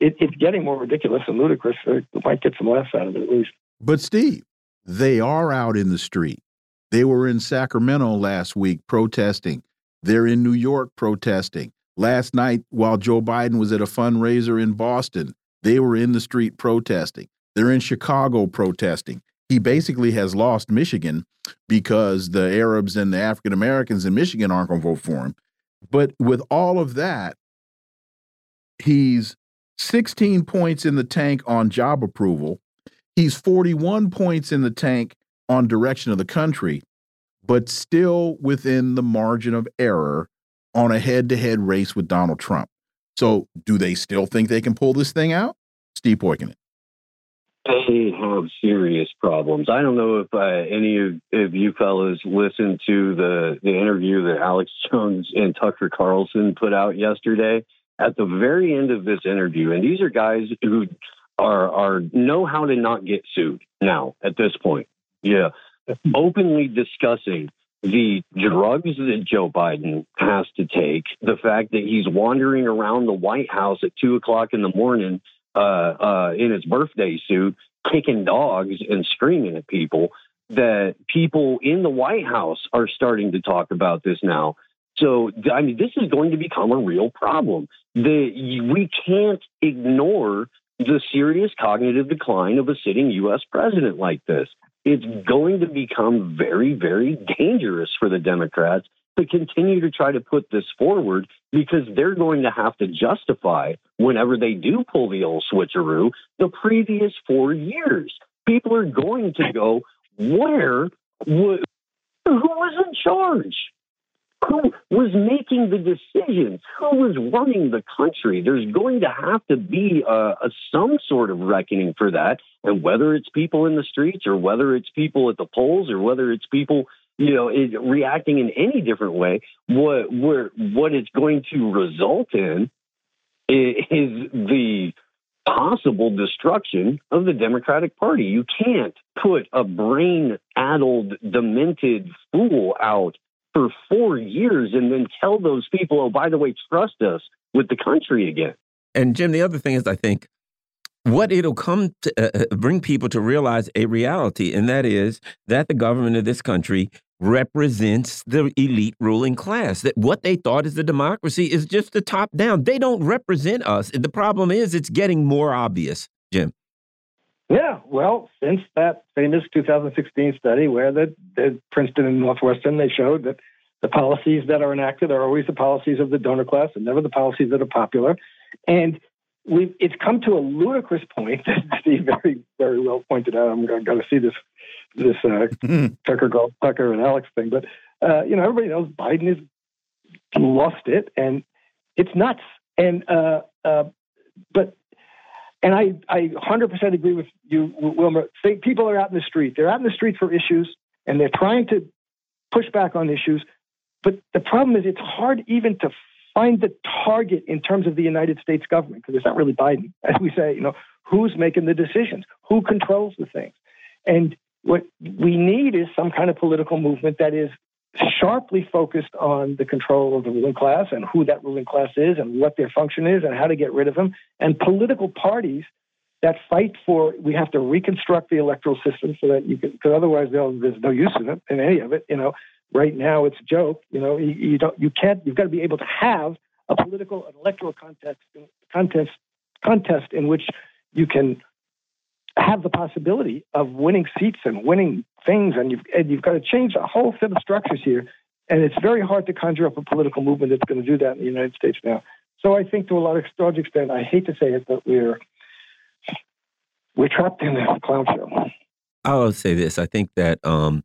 It, it's getting more ridiculous and ludicrous. So we might get some laughs out of it at least. But Steve, they are out in the street. They were in Sacramento last week protesting. They're in New York protesting. Last night, while Joe Biden was at a fundraiser in Boston, they were in the street protesting. They're in Chicago protesting. He basically has lost Michigan because the Arabs and the African Americans in Michigan aren't going to vote for him. But with all of that, he's 16 points in the tank on job approval. He's 41 points in the tank on direction of the country, but still within the margin of error on a head to head race with Donald Trump. So, do they still think they can pull this thing out? Steve Poikonen. They have serious problems. I don't know if uh, any of, of you fellows listened to the, the interview that Alex Jones and Tucker Carlson put out yesterday. At the very end of this interview, and these are guys who are are know how to not get sued now at this point. Yeah, openly discussing the drugs that Joe Biden has to take, the fact that he's wandering around the White House at two o'clock in the morning uh, uh, in his birthday suit, kicking dogs and screaming at people. That people in the White House are starting to talk about this now. So, I mean, this is going to become a real problem. The, we can't ignore the serious cognitive decline of a sitting U.S. president like this. It's going to become very, very dangerous for the Democrats to continue to try to put this forward because they're going to have to justify whenever they do pull the old switcheroo the previous four years. People are going to go, where, who was in charge? who was making the decisions, who was running the country. There's going to have to be a, a, some sort of reckoning for that, and whether it's people in the streets or whether it's people at the polls or whether it's people, you know, reacting in any different way, what where what it's going to result in is the possible destruction of the Democratic Party. You can't put a brain addled, demented fool out for four years and then tell those people, oh, by the way, trust us with the country again. And Jim, the other thing is, I think what it'll come to uh, uh, bring people to realize a reality, and that is that the government of this country represents the elite ruling class. That what they thought is a democracy is just the top down. They don't represent us. The problem is it's getting more obvious, Jim. Yeah, well, since that famous 2016 study where the, the Princeton and Northwestern, they showed that the policies that are enacted are always the policies of the donor class and never the policies that are popular. And we it's come to a ludicrous point that Steve very, very well pointed out. I'm going to see this this uh, Tucker Tucker and Alex thing, but uh, you know everybody knows Biden has lost it, and it's nuts. And uh, uh but and I, I 100% agree with you, Wilmer. People are out in the street. They're out in the street for issues, and they're trying to push back on issues. But the problem is, it's hard even to find the target in terms of the United States government because it's not really Biden, as we say. You know, who's making the decisions? Who controls the things? And what we need is some kind of political movement that is sharply focused on the control of the ruling class and who that ruling class is and what their function is and how to get rid of them, and political parties that fight for we have to reconstruct the electoral system so that you can because otherwise there's no use in it in any of it. You know, right now it's a joke. You know, you, you don't you can't you've got to be able to have a political an electoral contest contest contest in which you can have the possibility of winning seats and winning things, and you've and you've got to change a whole set of structures here. And it's very hard to conjure up a political movement that's going to do that in the United States now. So I think to a large extent, I hate to say it, but we're we're trapped in a clown show. I'll say this: I think that um,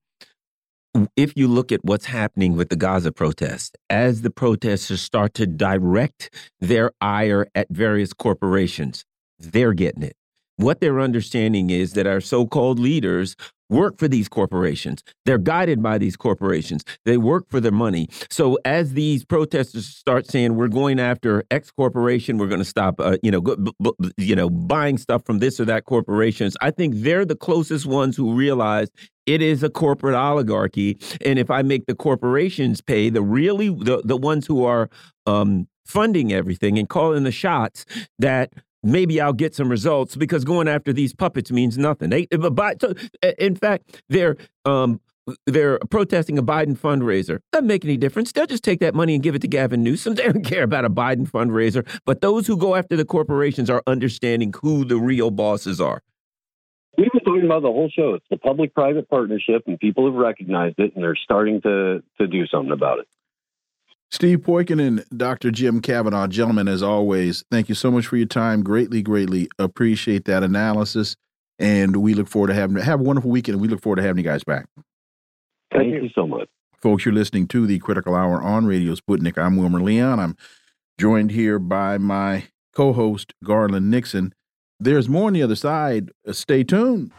if you look at what's happening with the Gaza protests, as the protesters start to direct their ire at various corporations, they're getting it. What they're understanding is that our so called leaders work for these corporations. They're guided by these corporations. They work for their money. So as these protesters start saying we're going after X corporation, we're going to stop, uh, you know, you know, buying stuff from this or that corporations. I think they're the closest ones who realize it is a corporate oligarchy, and if I make the corporations pay, the really the the ones who are um, funding everything and calling the shots, that maybe I'll get some results because going after these puppets means nothing. They, but, in fact, they're um, they're protesting a Biden fundraiser. Doesn't make any difference. They'll just take that money and give it to Gavin Newsom. They don't care about a Biden fundraiser. But those who go after the corporations are understanding who the real bosses are. We've been talking about the whole show. It's the public-private partnership, and people have recognized it, and they're starting to to do something about it. Steve Poikonen and Dr. Jim Kavanagh, gentlemen, as always, thank you so much for your time. Greatly, greatly appreciate that analysis. And we look forward to having have a wonderful weekend. And we look forward to having you guys back. Thank, thank you so much. Folks, you're listening to the Critical Hour on Radio Sputnik. I'm Wilmer Leon. I'm joined here by my co host, Garland Nixon. There's more on the other side. Stay tuned.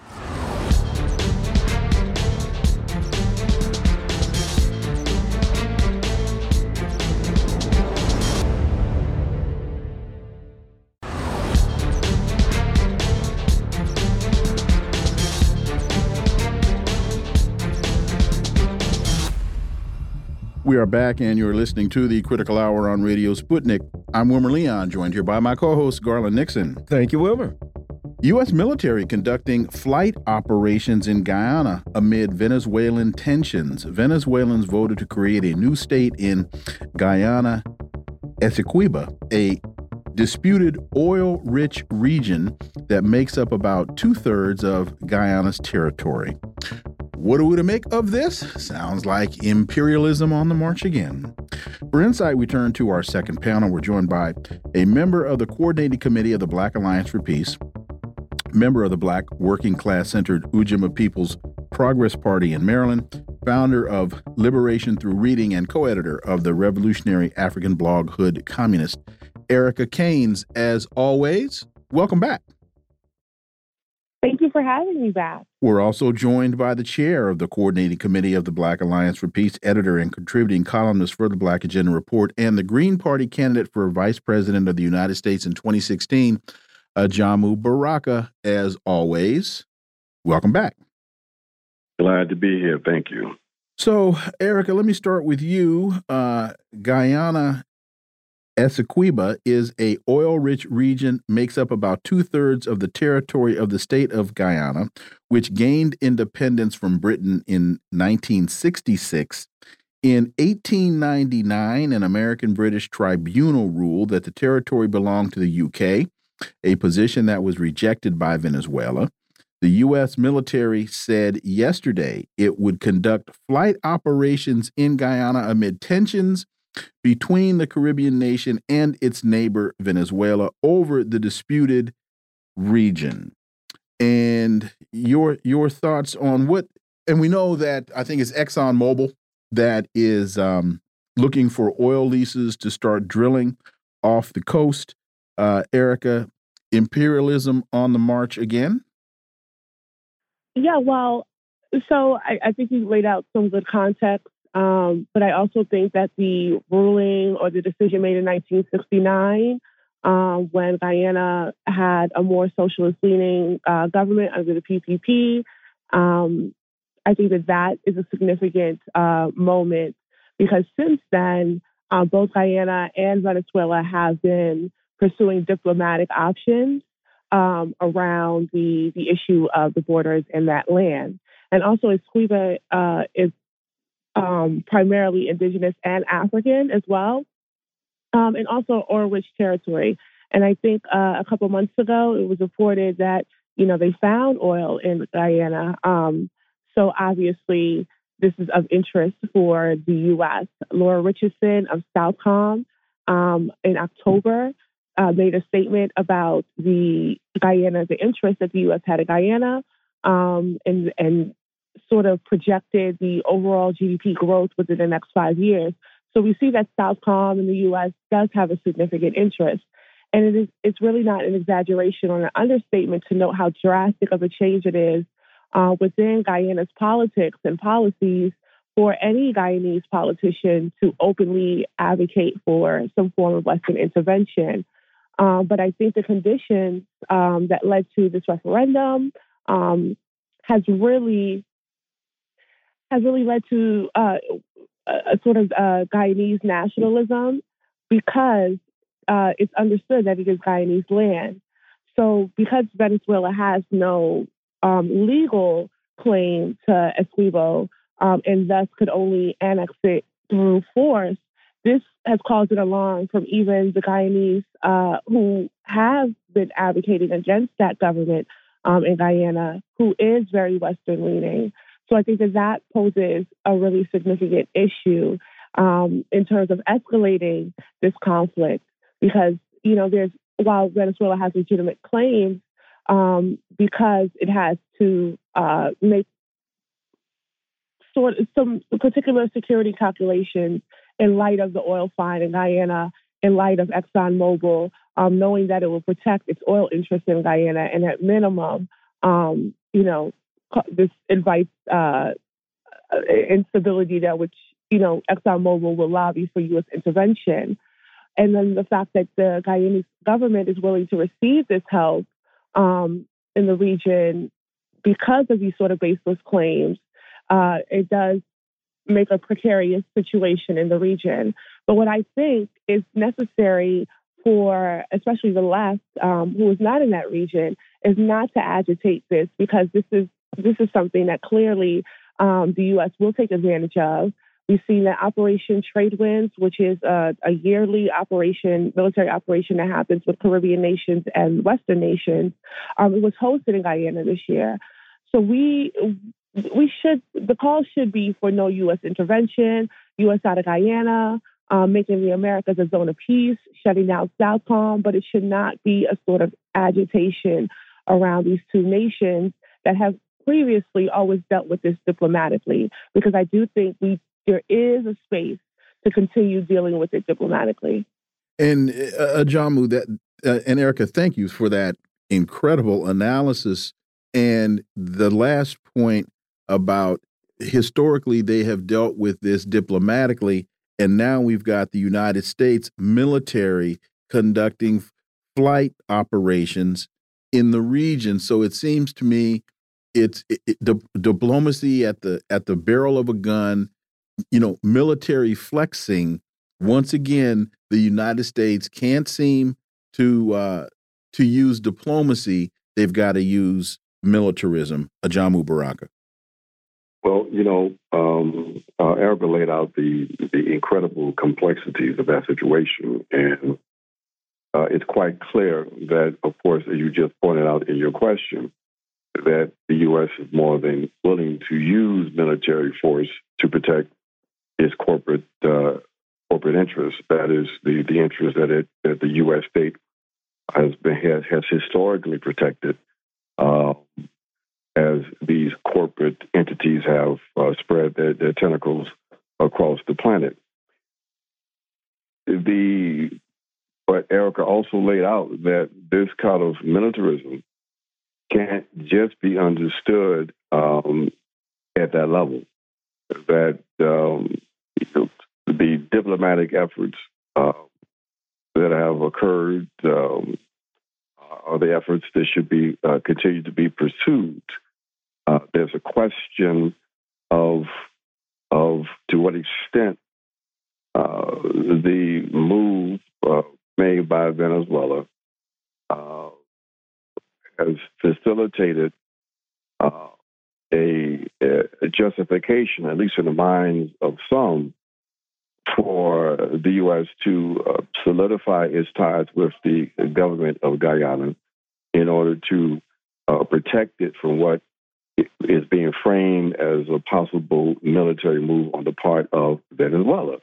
We are back, and you're listening to the Critical Hour on Radio Sputnik. I'm Wilmer Leon, joined here by my co host, Garland Nixon. Thank you, Wilmer. U.S. military conducting flight operations in Guyana amid Venezuelan tensions. Venezuelans voted to create a new state in Guyana Essequibo, a disputed oil rich region that makes up about two thirds of Guyana's territory. What are we to make of this? Sounds like imperialism on the march again. For insight, we turn to our second panel. We're joined by a member of the Coordinating Committee of the Black Alliance for Peace, member of the Black Working Class Centered Ujamaa People's Progress Party in Maryland, founder of Liberation Through Reading, and co editor of the revolutionary African blog Hood Communist, Erica Caines. As always, welcome back. Thank you for having me back. We're also joined by the chair of the coordinating committee of the Black Alliance for Peace, editor and contributing columnist for the Black Agenda Report, and the Green Party candidate for vice president of the United States in 2016, Ajamu Baraka. As always, welcome back. Glad to be here. Thank you. So, Erica, let me start with you. Uh, Guyana Essequibo is a oil-rich region, makes up about two-thirds of the territory of the state of Guyana, which gained independence from Britain in 1966. In 1899, an American British tribunal ruled that the territory belonged to the UK, a position that was rejected by Venezuela. The U.S. military said yesterday it would conduct flight operations in Guyana amid tensions between the Caribbean nation and its neighbor Venezuela over the disputed region. And your your thoughts on what and we know that I think it's ExxonMobil that is um, looking for oil leases to start drilling off the coast. Uh, Erica, imperialism on the march again? Yeah, well, so I, I think you laid out some good context um, but I also think that the ruling or the decision made in 1969, um, when Guyana had a more socialist leaning uh, government under the PPP, um, I think that that is a significant uh, moment because since then, uh, both Guyana and Venezuela have been pursuing diplomatic options um, around the, the issue of the borders in that land. And also, Essequibo uh, is um, primarily indigenous and African as well, um, and also oil-rich territory. And I think uh, a couple months ago, it was reported that you know they found oil in Guyana. Um, so obviously, this is of interest for the U.S. Laura Richardson of Southcom um, in October uh, made a statement about the Guyana, the interest that the U.S. had in Guyana, um, and and sort of projected the overall GDP growth within the next five years. So we see that Southcom in the U.S. does have a significant interest. And it is, it's really not an exaggeration or an understatement to note how drastic of a change it is uh, within Guyana's politics and policies for any Guyanese politician to openly advocate for some form of Western intervention. Um, but I think the conditions um, that led to this referendum um, has really has really led to uh, a, sort of uh, Guyanese nationalism because uh, it's understood that it is Guyanese land. So because Venezuela has no um, legal claim to Essequibo um, and thus could only annex it through force, this has caused an alarm from even the Guyanese uh, who have been advocating against that government um, in Guyana, who is very Western leaning. So I think that that poses a really significant issue um, in terms of escalating this conflict. Because, you know, there's, while Venezuela has legitimate claims, um, because it has to uh, make sort of some particular security calculations in light of the oil find in Guyana, in light of ExxonMobil, um, knowing that it will protect its oil interests in Guyana, and at minimum, um, you know, this invites uh, instability that which you know ExxonMobil will lobby for U.S. intervention, and then the fact that the Guyanese government is willing to receive this help um, in the region because of these sort of baseless claims, uh, it does make a precarious situation in the region. But what I think is necessary for especially the left, um, who is not in that region, is not to agitate this because this is this is something that clearly um, the U.S. will take advantage of. We've seen that Operation Trade Winds, which is a, a, yearly operation, military operation that happens with Caribbean nations and Western nations. Um, it was hosted in Guyana this year. So we we should the call should be for no U.S. intervention, U.S. out of Guyana, um, making the Americas a zone of peace, shutting down Southcom, but it should not be a sort of agitation around these two nations that have previously always dealt with this diplomatically, because I do think we there is a space to continue dealing with it diplomatically. And uh, Ajamu, that uh, and Erica, thank you for that incredible analysis. And the last point about historically they have dealt with this diplomatically, and now we've got the United States military conducting flight operations in the region. So it seems to me it's it, it, di diplomacy at the at the barrel of a gun, you know, military flexing. Once again, the United States can't seem to uh, to use diplomacy. They've got to use militarism. Ajamu Baraka. Well, you know, um, uh, Erica laid out the the incredible complexities of that situation, and uh, it's quite clear that, of course, as you just pointed out in your question, that the U.S. is more than willing to use military force to protect its corporate uh, corporate interests. That is the the interest that it that the U.S. state has been has, has historically protected. Uh, as these corporate entities have uh, spread their, their, tentacles across the planet. The but Erica also laid out that this kind of militarism can't just be understood um, at that level. That um, the diplomatic efforts uh, that have occurred um, are the efforts that should be uh, continue to be pursued. Uh, there's a question of of to what extent uh, the move uh, made by Venezuela has facilitated uh, a, a, justification, at least in the minds of some, for the U.S. to uh, solidify its ties with the government of Guyana in order to uh, protect it from what is being framed as a possible military move on the part of Venezuela.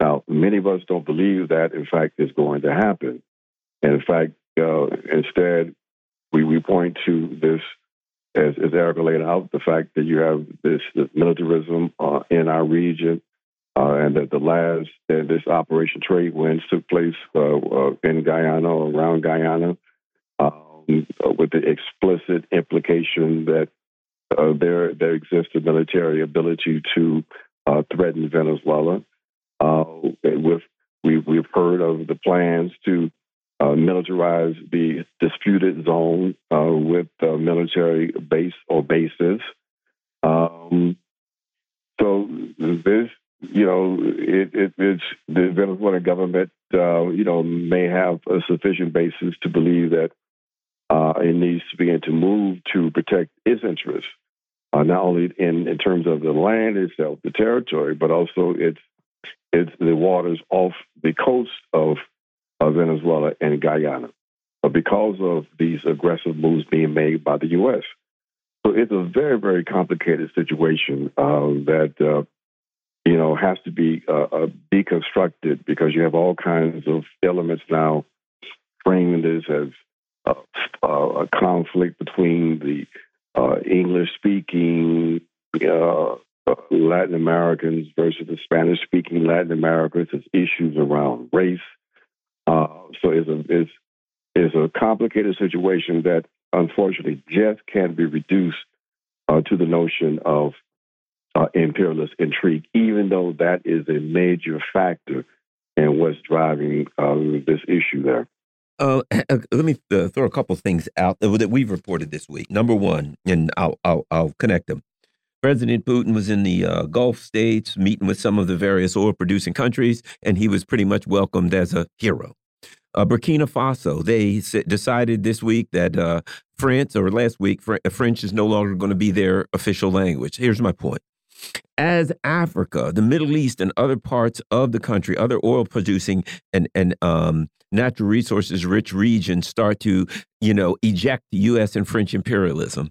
Now, many of us don't believe that, in fact, is going to happen. And in fact, uh, instead, we, we point to this, as, as Erica laid out, the fact that you have this, this militarism uh, in our region, uh, and that the last this Operation Trade Winds took place uh, uh, in Guyana or around Guyana, um, with the explicit implication that uh, there there exists a military ability to uh, threaten Venezuela. Uh, with we we've heard of the plans to uh, militarize the disputed zone uh, with military base or bases. Um, so this, you know, it, it, it's the Venezuelan government, uh, you know, may have a sufficient basis to believe that uh, it needs to begin to move to protect its interests, uh, not only in, in terms of the land itself, the territory, but also its it's the waters off the coast of, of Venezuela and Guyana uh, because of these aggressive moves being made by the U.S. So it's a very, very complicated situation uh, that, uh, you know, has to be uh, uh, deconstructed because you have all kinds of elements now framing this as a conflict between the English speaking Latin Americans versus the Spanish speaking Latin Americans. It's issues around race. Uh, so it's a, it's, it's a complicated situation that unfortunately just can't be reduced uh, to the notion of uh, imperialist intrigue, even though that is a major factor in what's driving um, this issue there. Uh, uh let me uh, throw a couple things out that we've reported this week. Number one, and I'll, I'll, I'll connect them. President Putin was in the uh, Gulf states meeting with some of the various oil producing countries, and he was pretty much welcomed as a hero. Uh, Burkina Faso, they decided this week that uh, France, or last week, Fr French is no longer going to be their official language. Here's my point. As Africa, the Middle East, and other parts of the country, other oil producing and, and um, natural resources rich regions start to, you know, eject U.S. and French imperialism,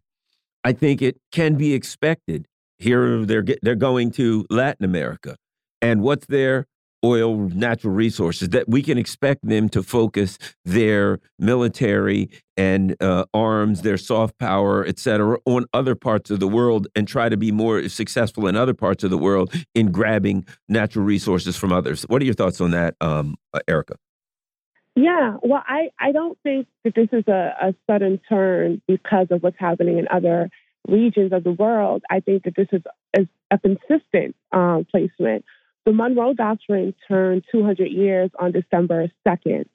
I think it can be expected. Here they're they're going to Latin America, and what's their oil, natural resources that we can expect them to focus their military and uh, arms, their soft power, et cetera, on other parts of the world and try to be more successful in other parts of the world in grabbing natural resources from others. What are your thoughts on that, um, uh, Erica? Yeah, well, I, I don't think that this is a, a sudden turn because of what's happening in other regions of the world. I think that this is, is a consistent um, placement. The Monroe Doctrine turned 200 years on December 2nd.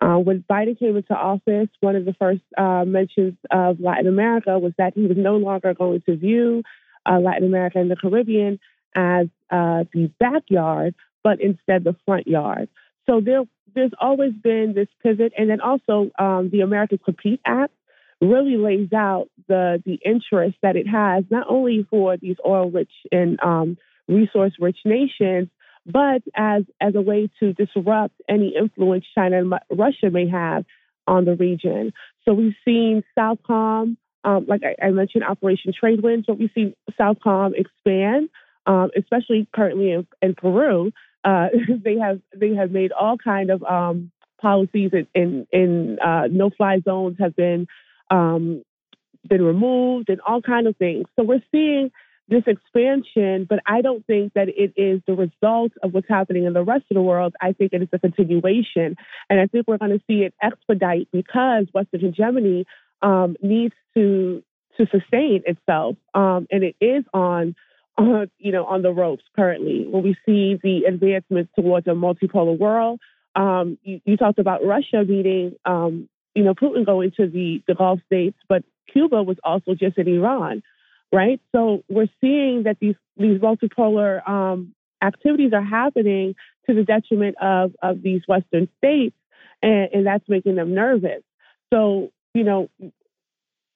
Uh, when Biden came into office, one of the first uh, mentions of Latin America was that he was no longer going to view uh, Latin America and the Caribbean as uh, the backyard, but instead the front yard. So there there's always been this pivot, and then also um, the American Compete Act really lays out the the interest that it has not only for these oil-rich and um, resource-rich nations, but as as a way to disrupt any influence China and Russia may have on the region. So we've seen Southcom, um, like I, I, mentioned, Operation Trade Winds, but we've seen Southcom expand, um, especially currently in, in Peru. Uh, they have they have made all kind of um, policies in in, in uh, no fly zones have been um, been removed and all kind of things. So we're seeing this expansion, but I don't think that it is the result of what's happening in the rest of the world. I think it is a continuation, and I think we're going to see it expedite because Western hegemony um, needs to to sustain itself, um, and it is on you know, on the ropes currently. When we see the advancements towards a multipolar world, um, you, you, talked about Russia meeting, um, you know, Putin going to the, the Gulf states, but Cuba was also just in Iran, right? So we're seeing that these these multipolar um, activities are happening to the detriment of of these Western states, and, and that's making them nervous. So you know,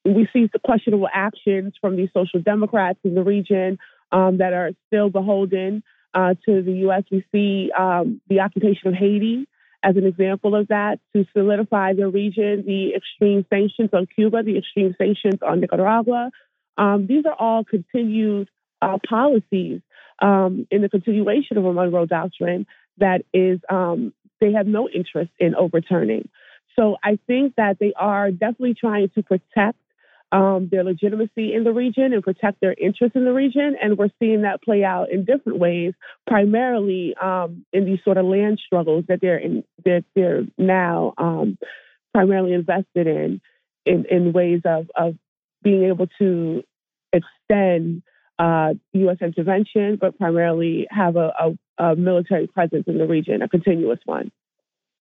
we see the questionable actions from these social democrats in the region um, that are still beholden uh, to the U.S. We see um, the occupation of Haiti as an example of that to solidify the region, the extreme sanctions on Cuba, the extreme sanctions on Nicaragua. Um, these are all continued uh, policies um, in the continuation of a Monroe Doctrine that is um, they have no interest in overturning. So I think that they are definitely trying to protect um, their legitimacy in the region and protect their interests in the region. And we're seeing that play out in different ways, primarily um, in these sort of land struggles that they're in, that they're now um, primarily invested in, in, in ways of, of being able to extend uh, U.S. intervention, but primarily have a, a, a, military presence in the region, a continuous one.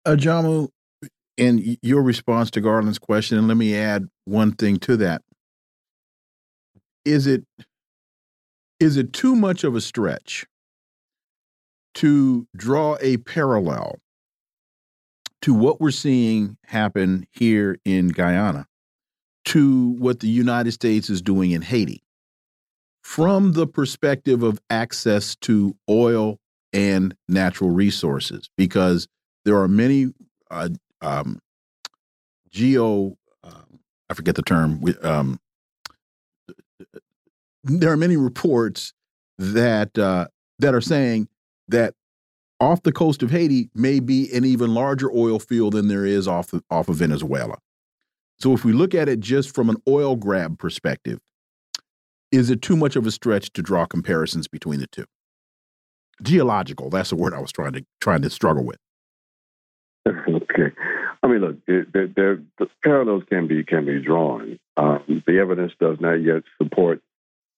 Ajamu, in your response to Garland's question, and let me add one thing to that. Is it is it too much of a stretch to draw a parallel to what we're seeing happen here in Guyana to what the United States is doing in Haiti from the perspective of access to oil and natural resources because there are many uh, um, geo um, I forget the term um, there are many reports that uh, that are saying that off the coast of Haiti may be an even larger oil field than there is off off of Venezuela. So if we look at it just from an oil grab perspective, is it too much of a stretch to draw comparisons between the two? Geological, that's the word I was trying to trying to struggle with. okay. I mean, look, it, the parallels can be can be drawn. Um, the evidence does not yet support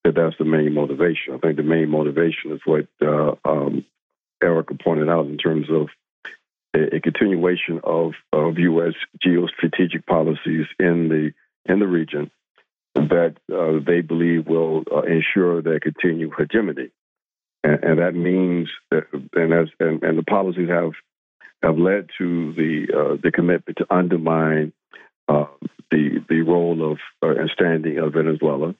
that that's the main motivation. I think the main motivation is what uh, um, Erica pointed out in terms of a, continuation of, of U.S. geostrategic policies in the in the region that uh, they believe will uh, ensure their continued hegemony, and, and that means that, and as and, and, the policies have have led to the uh, the commitment to undermine uh, the the role of uh, and standing of Venezuela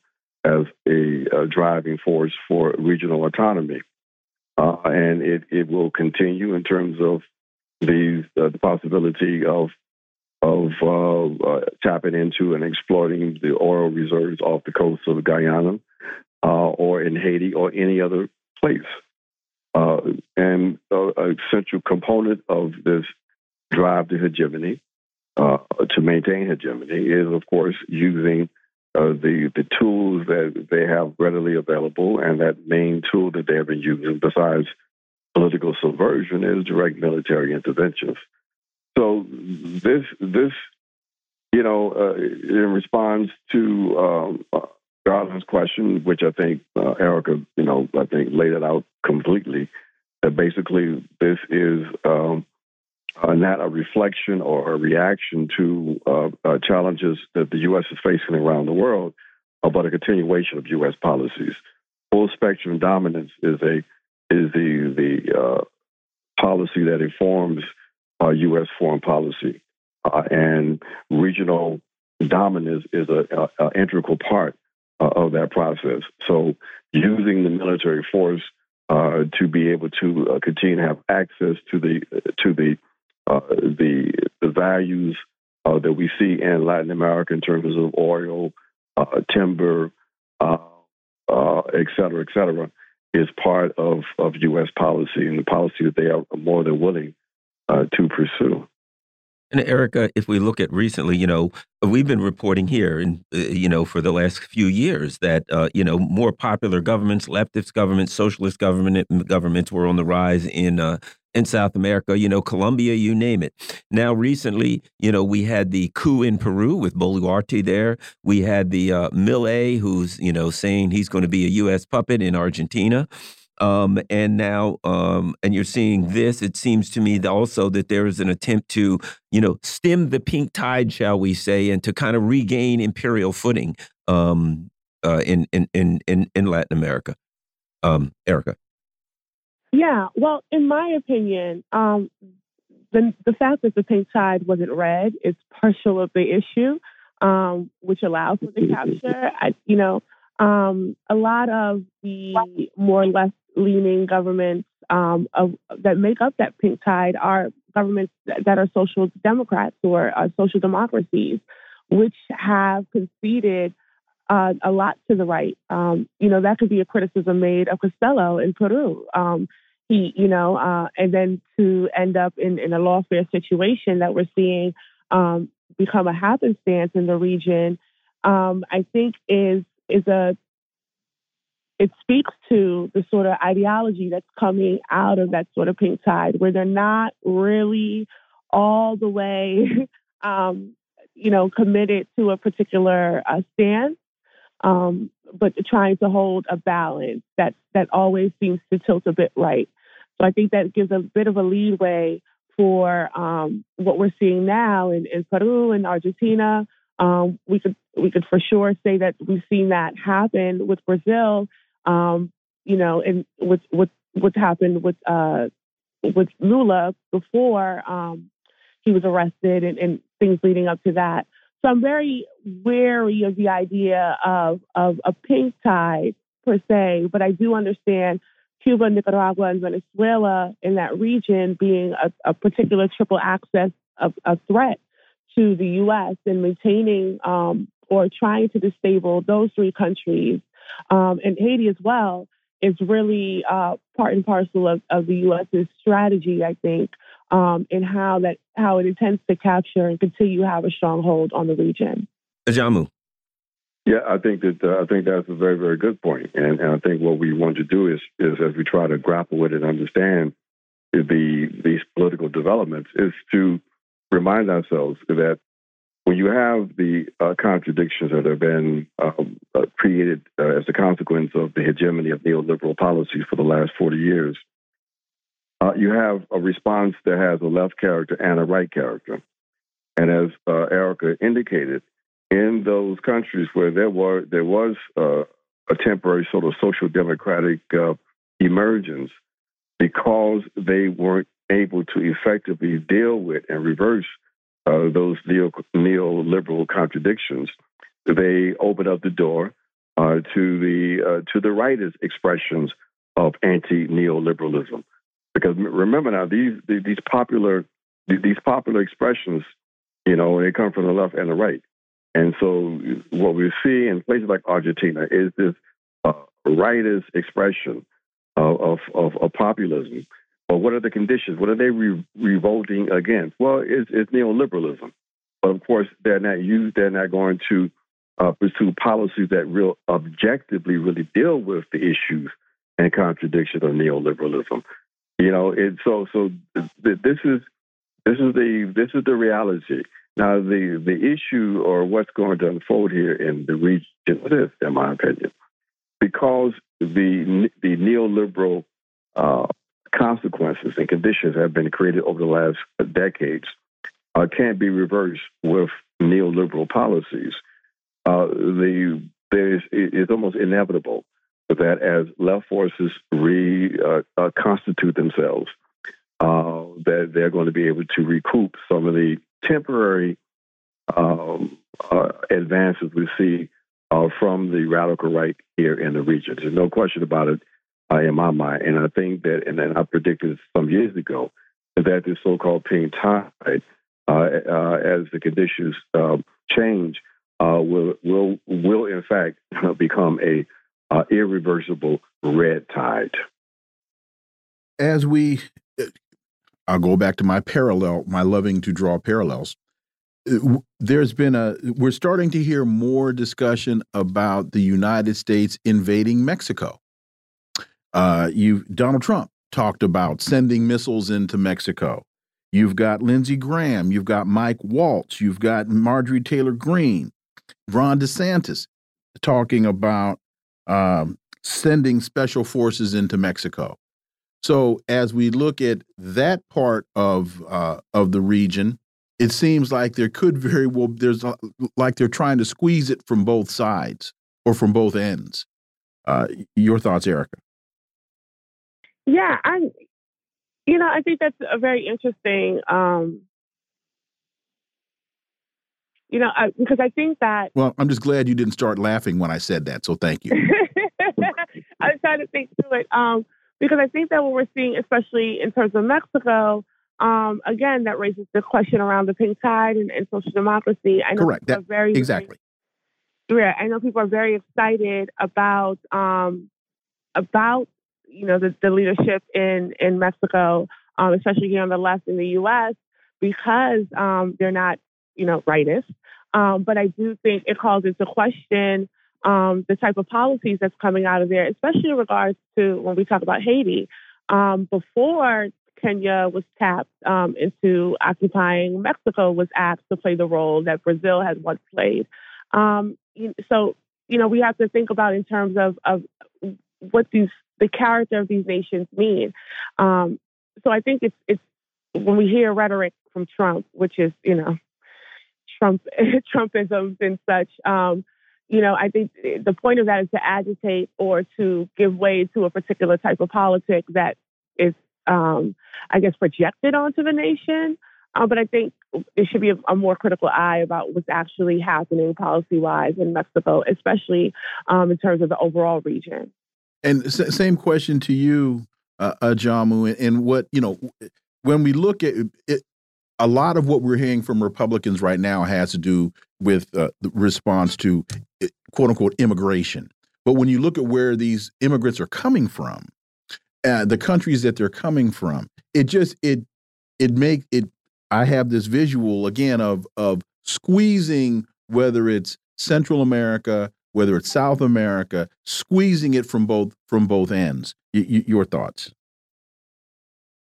as a, a driving force for regional autonomy, uh, and it it will continue in terms of these the possibility of of uh, uh, tapping into and exploiting the oil reserves off the coast of Guyana uh, or in Haiti or any other place. Uh, and a central component of this drive to hegemony, uh, to maintain hegemony, is of course using uh, the the tools that they have readily available, and that main tool that they have been using, besides political subversion, is direct military interventions. So this this you know uh, in response to um, uh, Garland's question, which I think uh, Erica you know I think laid it out completely. That basically this is um, uh, not a reflection or a reaction to uh, uh, challenges that the U.S. is facing around the world, but a continuation of U.S. policies. Full spectrum dominance is a is the the policy that informs uh, U.S. foreign policy. Uh, and regional dominance is an integral part uh, of that process. So, using the military force uh, to be able to uh, continue to have access to the to the the the values that we see in Latin America in terms of oil, timber, et cetera, et cetera, is part of, of U.S. policy and the policy that they are more than willing uh, to pursue. And Erica, if we look at recently, you know, we've been reporting here, and uh, you know, for the last few years, that uh, you know, more popular governments, leftist governments, socialist government governments were on the rise in uh, in South America. You know, Colombia, you name it. Now, recently, you know, we had the coup in Peru with Boluarte there. We had the uh, who's you know saying he's going to be a U.S. puppet in Argentina. Um, and now, um, and you're seeing this. It seems to me also that there is an attempt to, you know, stem the pink tide, shall we say, and to kind of regain imperial footing um, uh, in, in in in Latin America. Um, Erica. Yeah, well, in my opinion, um, the the fact that the pink tide wasn't red is partial of the issue, um, which allows for the capture. I, you know, um, a lot of the more left leaning governments um, of, that make up that pink tide are governments that, are social democrats or uh, social democracies, which have conceded uh, a lot to the right. Um, you know, that could be a criticism made of Castillo in Peru. Um, he, you know, uh, and then to end up in, in a lawfare situation that we're seeing um, become a happenstance in the region, um, I think is is a it speaks to the sort of ideology that's coming out of that sort of pink tide, where they're not really all the way, um, you know, committed to a particular uh, stance, um, but trying to hold a balance that that always seems to tilt a bit right. So I think that gives a bit of a leadway for um, what we're seeing now in, in Peru and Argentina. Um, we could we could for sure say that we've seen that happen with Brazil. Um, you know, and with with what's happened with uh, with Lula before um, he was arrested and, and things leading up to that. So I'm very wary of the idea of of a pink tide per se, but I do understand Cuba, Nicaragua, and Venezuela in that region being a, a particular triple access of a threat to the U.S. and maintaining um, or trying to disable those three countries um, and Haiti as well is really uh, part and parcel of, of the U.S.'s strategy, I think, um, in how that how it intends to capture and continue to have a stronghold on the region. Ajamu. Yeah, I think that uh, I think that's a very very good point, and, and I think what we want to do is is as we try to grapple with and understand the these political developments is to remind ourselves that when you have the uh, contradictions that have been um, uh, created uh, as a consequence of the hegemony of neoliberal policies for the last 40 years, uh, you have a response that has a left character and a right character. And as uh, Erica indicated, in those countries where there were there was uh, a temporary sort of social democratic emergence, because they weren't able to effectively deal with and reverse uh, those neo neoliberal contradictions, they open up the door uh, to the uh, to the rightist expressions of anti-neoliberalism. Because remember now, these these popular these popular expressions, you know, they come from the left and the right. And so, what we see in places like Argentina is this uh, rightist expression of, of, of, of populism what are the conditions? What are they re- revolting against? Well, it's, it's, neoliberalism. But of course, they're not used. They're not going to uh, pursue policies that real objectively really deal with the issues and contradictions of neoliberalism. You know, it, so so th- this is this is the this is the reality. Now, the the issue or what's going to unfold here in the region is, in my opinion, because the the neoliberal uh, consequences and conditions have been created over the last decades uh, can't be reversed with neoliberal policies. Uh, the there is it's almost inevitable that as left forces reconstitute uh, uh themselves, uh, that they're going to be able to recoup some of the temporary um, uh, advances we see from the radical right here in the region. There's no question about it uh, in my mind. And I think that, and I predicted some years ago, that this so-called pink tide, uh, uh, as the conditions um, change, uh, will will will in fact become a uh, irreversible red tide. As we, I'll go back to my parallel, my loving to draw parallels there's been a we're starting to hear more discussion about the United States invading Mexico. Uh, you Donald Trump talked about sending missiles into Mexico. You've got Lindsey Graham. You've got Mike Waltz. You've got Marjorie Taylor Greene, Ron DeSantis talking about um, sending special forces into Mexico. So as we look at that part of uh, of the region, it seems like there could very well there's a, like they're trying to squeeze it from both sides or from both ends. Uh, your thoughts, Erica? Yeah, I, you know, I think that's a very interesting. Um, you know, I, because I think that. Well, I'm just glad you didn't start laughing when I said that, so thank you. I was trying to think through it. Um, because I think that what we're seeing, especially in terms of Mexico, um, again, that raises the question around the pink tide and, and social democracy. I know Correct. That, very exactly. Yeah, I know people are very excited about um, about you know the, the leadership in in Mexico, um, especially here on the left in the U.S. because um, they're not you know rightist. Um, but I do think it calls into question um, the type of policies that's coming out of there, especially in regards to when we talk about Haiti. Um, before Kenya was tapped um, into occupying, Mexico was asked to play the role that Brazil had once played. So, you know, we have to think about in terms of, of what these the character of these nations mean. Um, so I think it's it's when we hear rhetoric from Trump, which is you know Trump Trumpisms and such. Um, you know, I think the point of that is to agitate or to give way to a particular type of politics that is, um, I guess, projected onto the nation. Uh, but I think there should be a, a, more critical eye about what's actually happening policy wise in Mexico, especially um, in terms of the overall region. And same question to you, uh, Ajamu, and, and what, you know, when we look at it, a lot of what we're hearing from Republicans right now has to do with uh, the response to eh, quote unquote immigration. But when you look at where these immigrants are coming from, uh, the countries that they're coming from, it just it it make it. I have this visual again of of squeezing whether it's Central America, whether it's South America, squeezing it from both from both ends. Y your thoughts?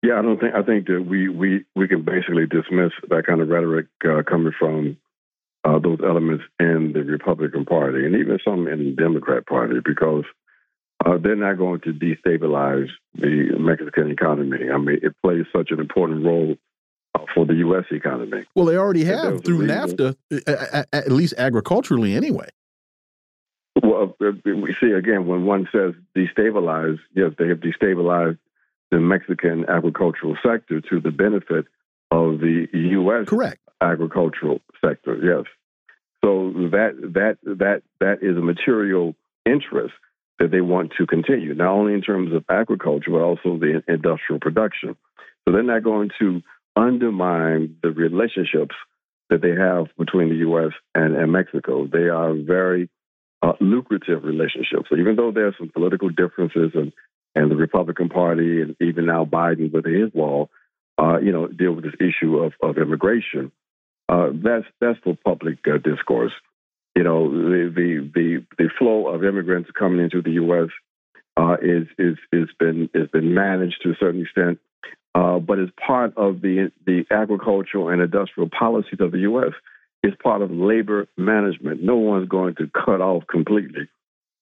Yeah, I don't think I think that we we we can basically dismiss that kind of rhetoric uh, coming from uh, those elements in the Republican Party and even some in the Democrat Party because uh, they're not going to destabilize the Mexican economy. I mean, it plays such an important role uh, for the U.S. economy. Well, they already have through NAFTA, at least agriculturally, anyway. Well, uh, we see again when one says destabilize, yes, they have destabilized the Mexican agricultural sector to the benefit of the U.S. Correct. agricultural sector. Yes. So that that that that is a material interest that they want to continue, not only in terms of agriculture but also the industrial production. So they're not going to undermine the relationships that they have between the U.S. and, and Mexico. They are very uh, lucrative relationships. So even though there are some political differences and and the Republican Party, and even now Biden with his wall, uh, you know, deal with this issue of, of immigration. Uh, that's that's for public uh, discourse. You know, the, the the the flow of immigrants coming into the U.S. Uh, is is is been is been managed to a certain extent, uh, but as part of the the agricultural and industrial policies of the U.S. It's part of labor management. No one's going to cut off completely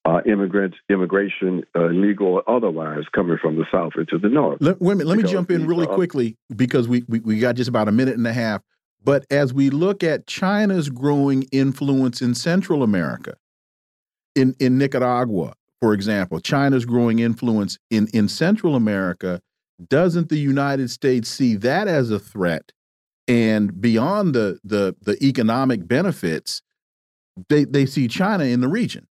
uh, immigrants, immigration, uh, legal or otherwise, coming from the south into the north. Let, wait a minute, let me jump in really uh, quickly because we, we, we got just about a minute and a half. But as we look at China's growing influence in Central America, in in Nicaragua, for example, China's growing influence in in Central America, doesn't the United States see that as a threat? And beyond the the the economic benefits, they they see China in the region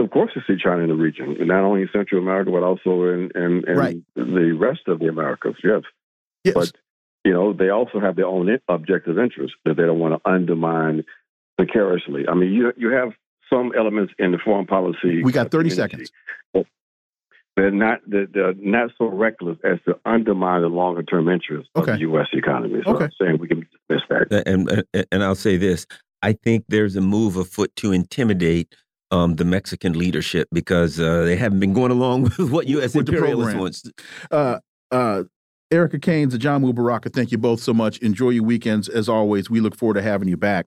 of course, they see China in the region, not only in Central America, but also in, in, in right. the rest of the Americas. Yes. yes. But, you know, they also have their own objective interests that they don't want to undermine precariously. I mean, you, you have some elements in the foreign policy. We got 30 seconds. They're not they're, they're, not so reckless as to undermine the longer term interests okay. of the U.S. economy. So okay. I'm saying we can miss that. And, and and I'll say this: I think there's a move afoot to intimidate um, the Mexican leadership because uh, they haven't been going along with what U.S. With imperialists wants. Uh, uh, Erica Caines and Ajamu Baraka, thank you both so much. Enjoy your weekends as always. We look forward to having you back.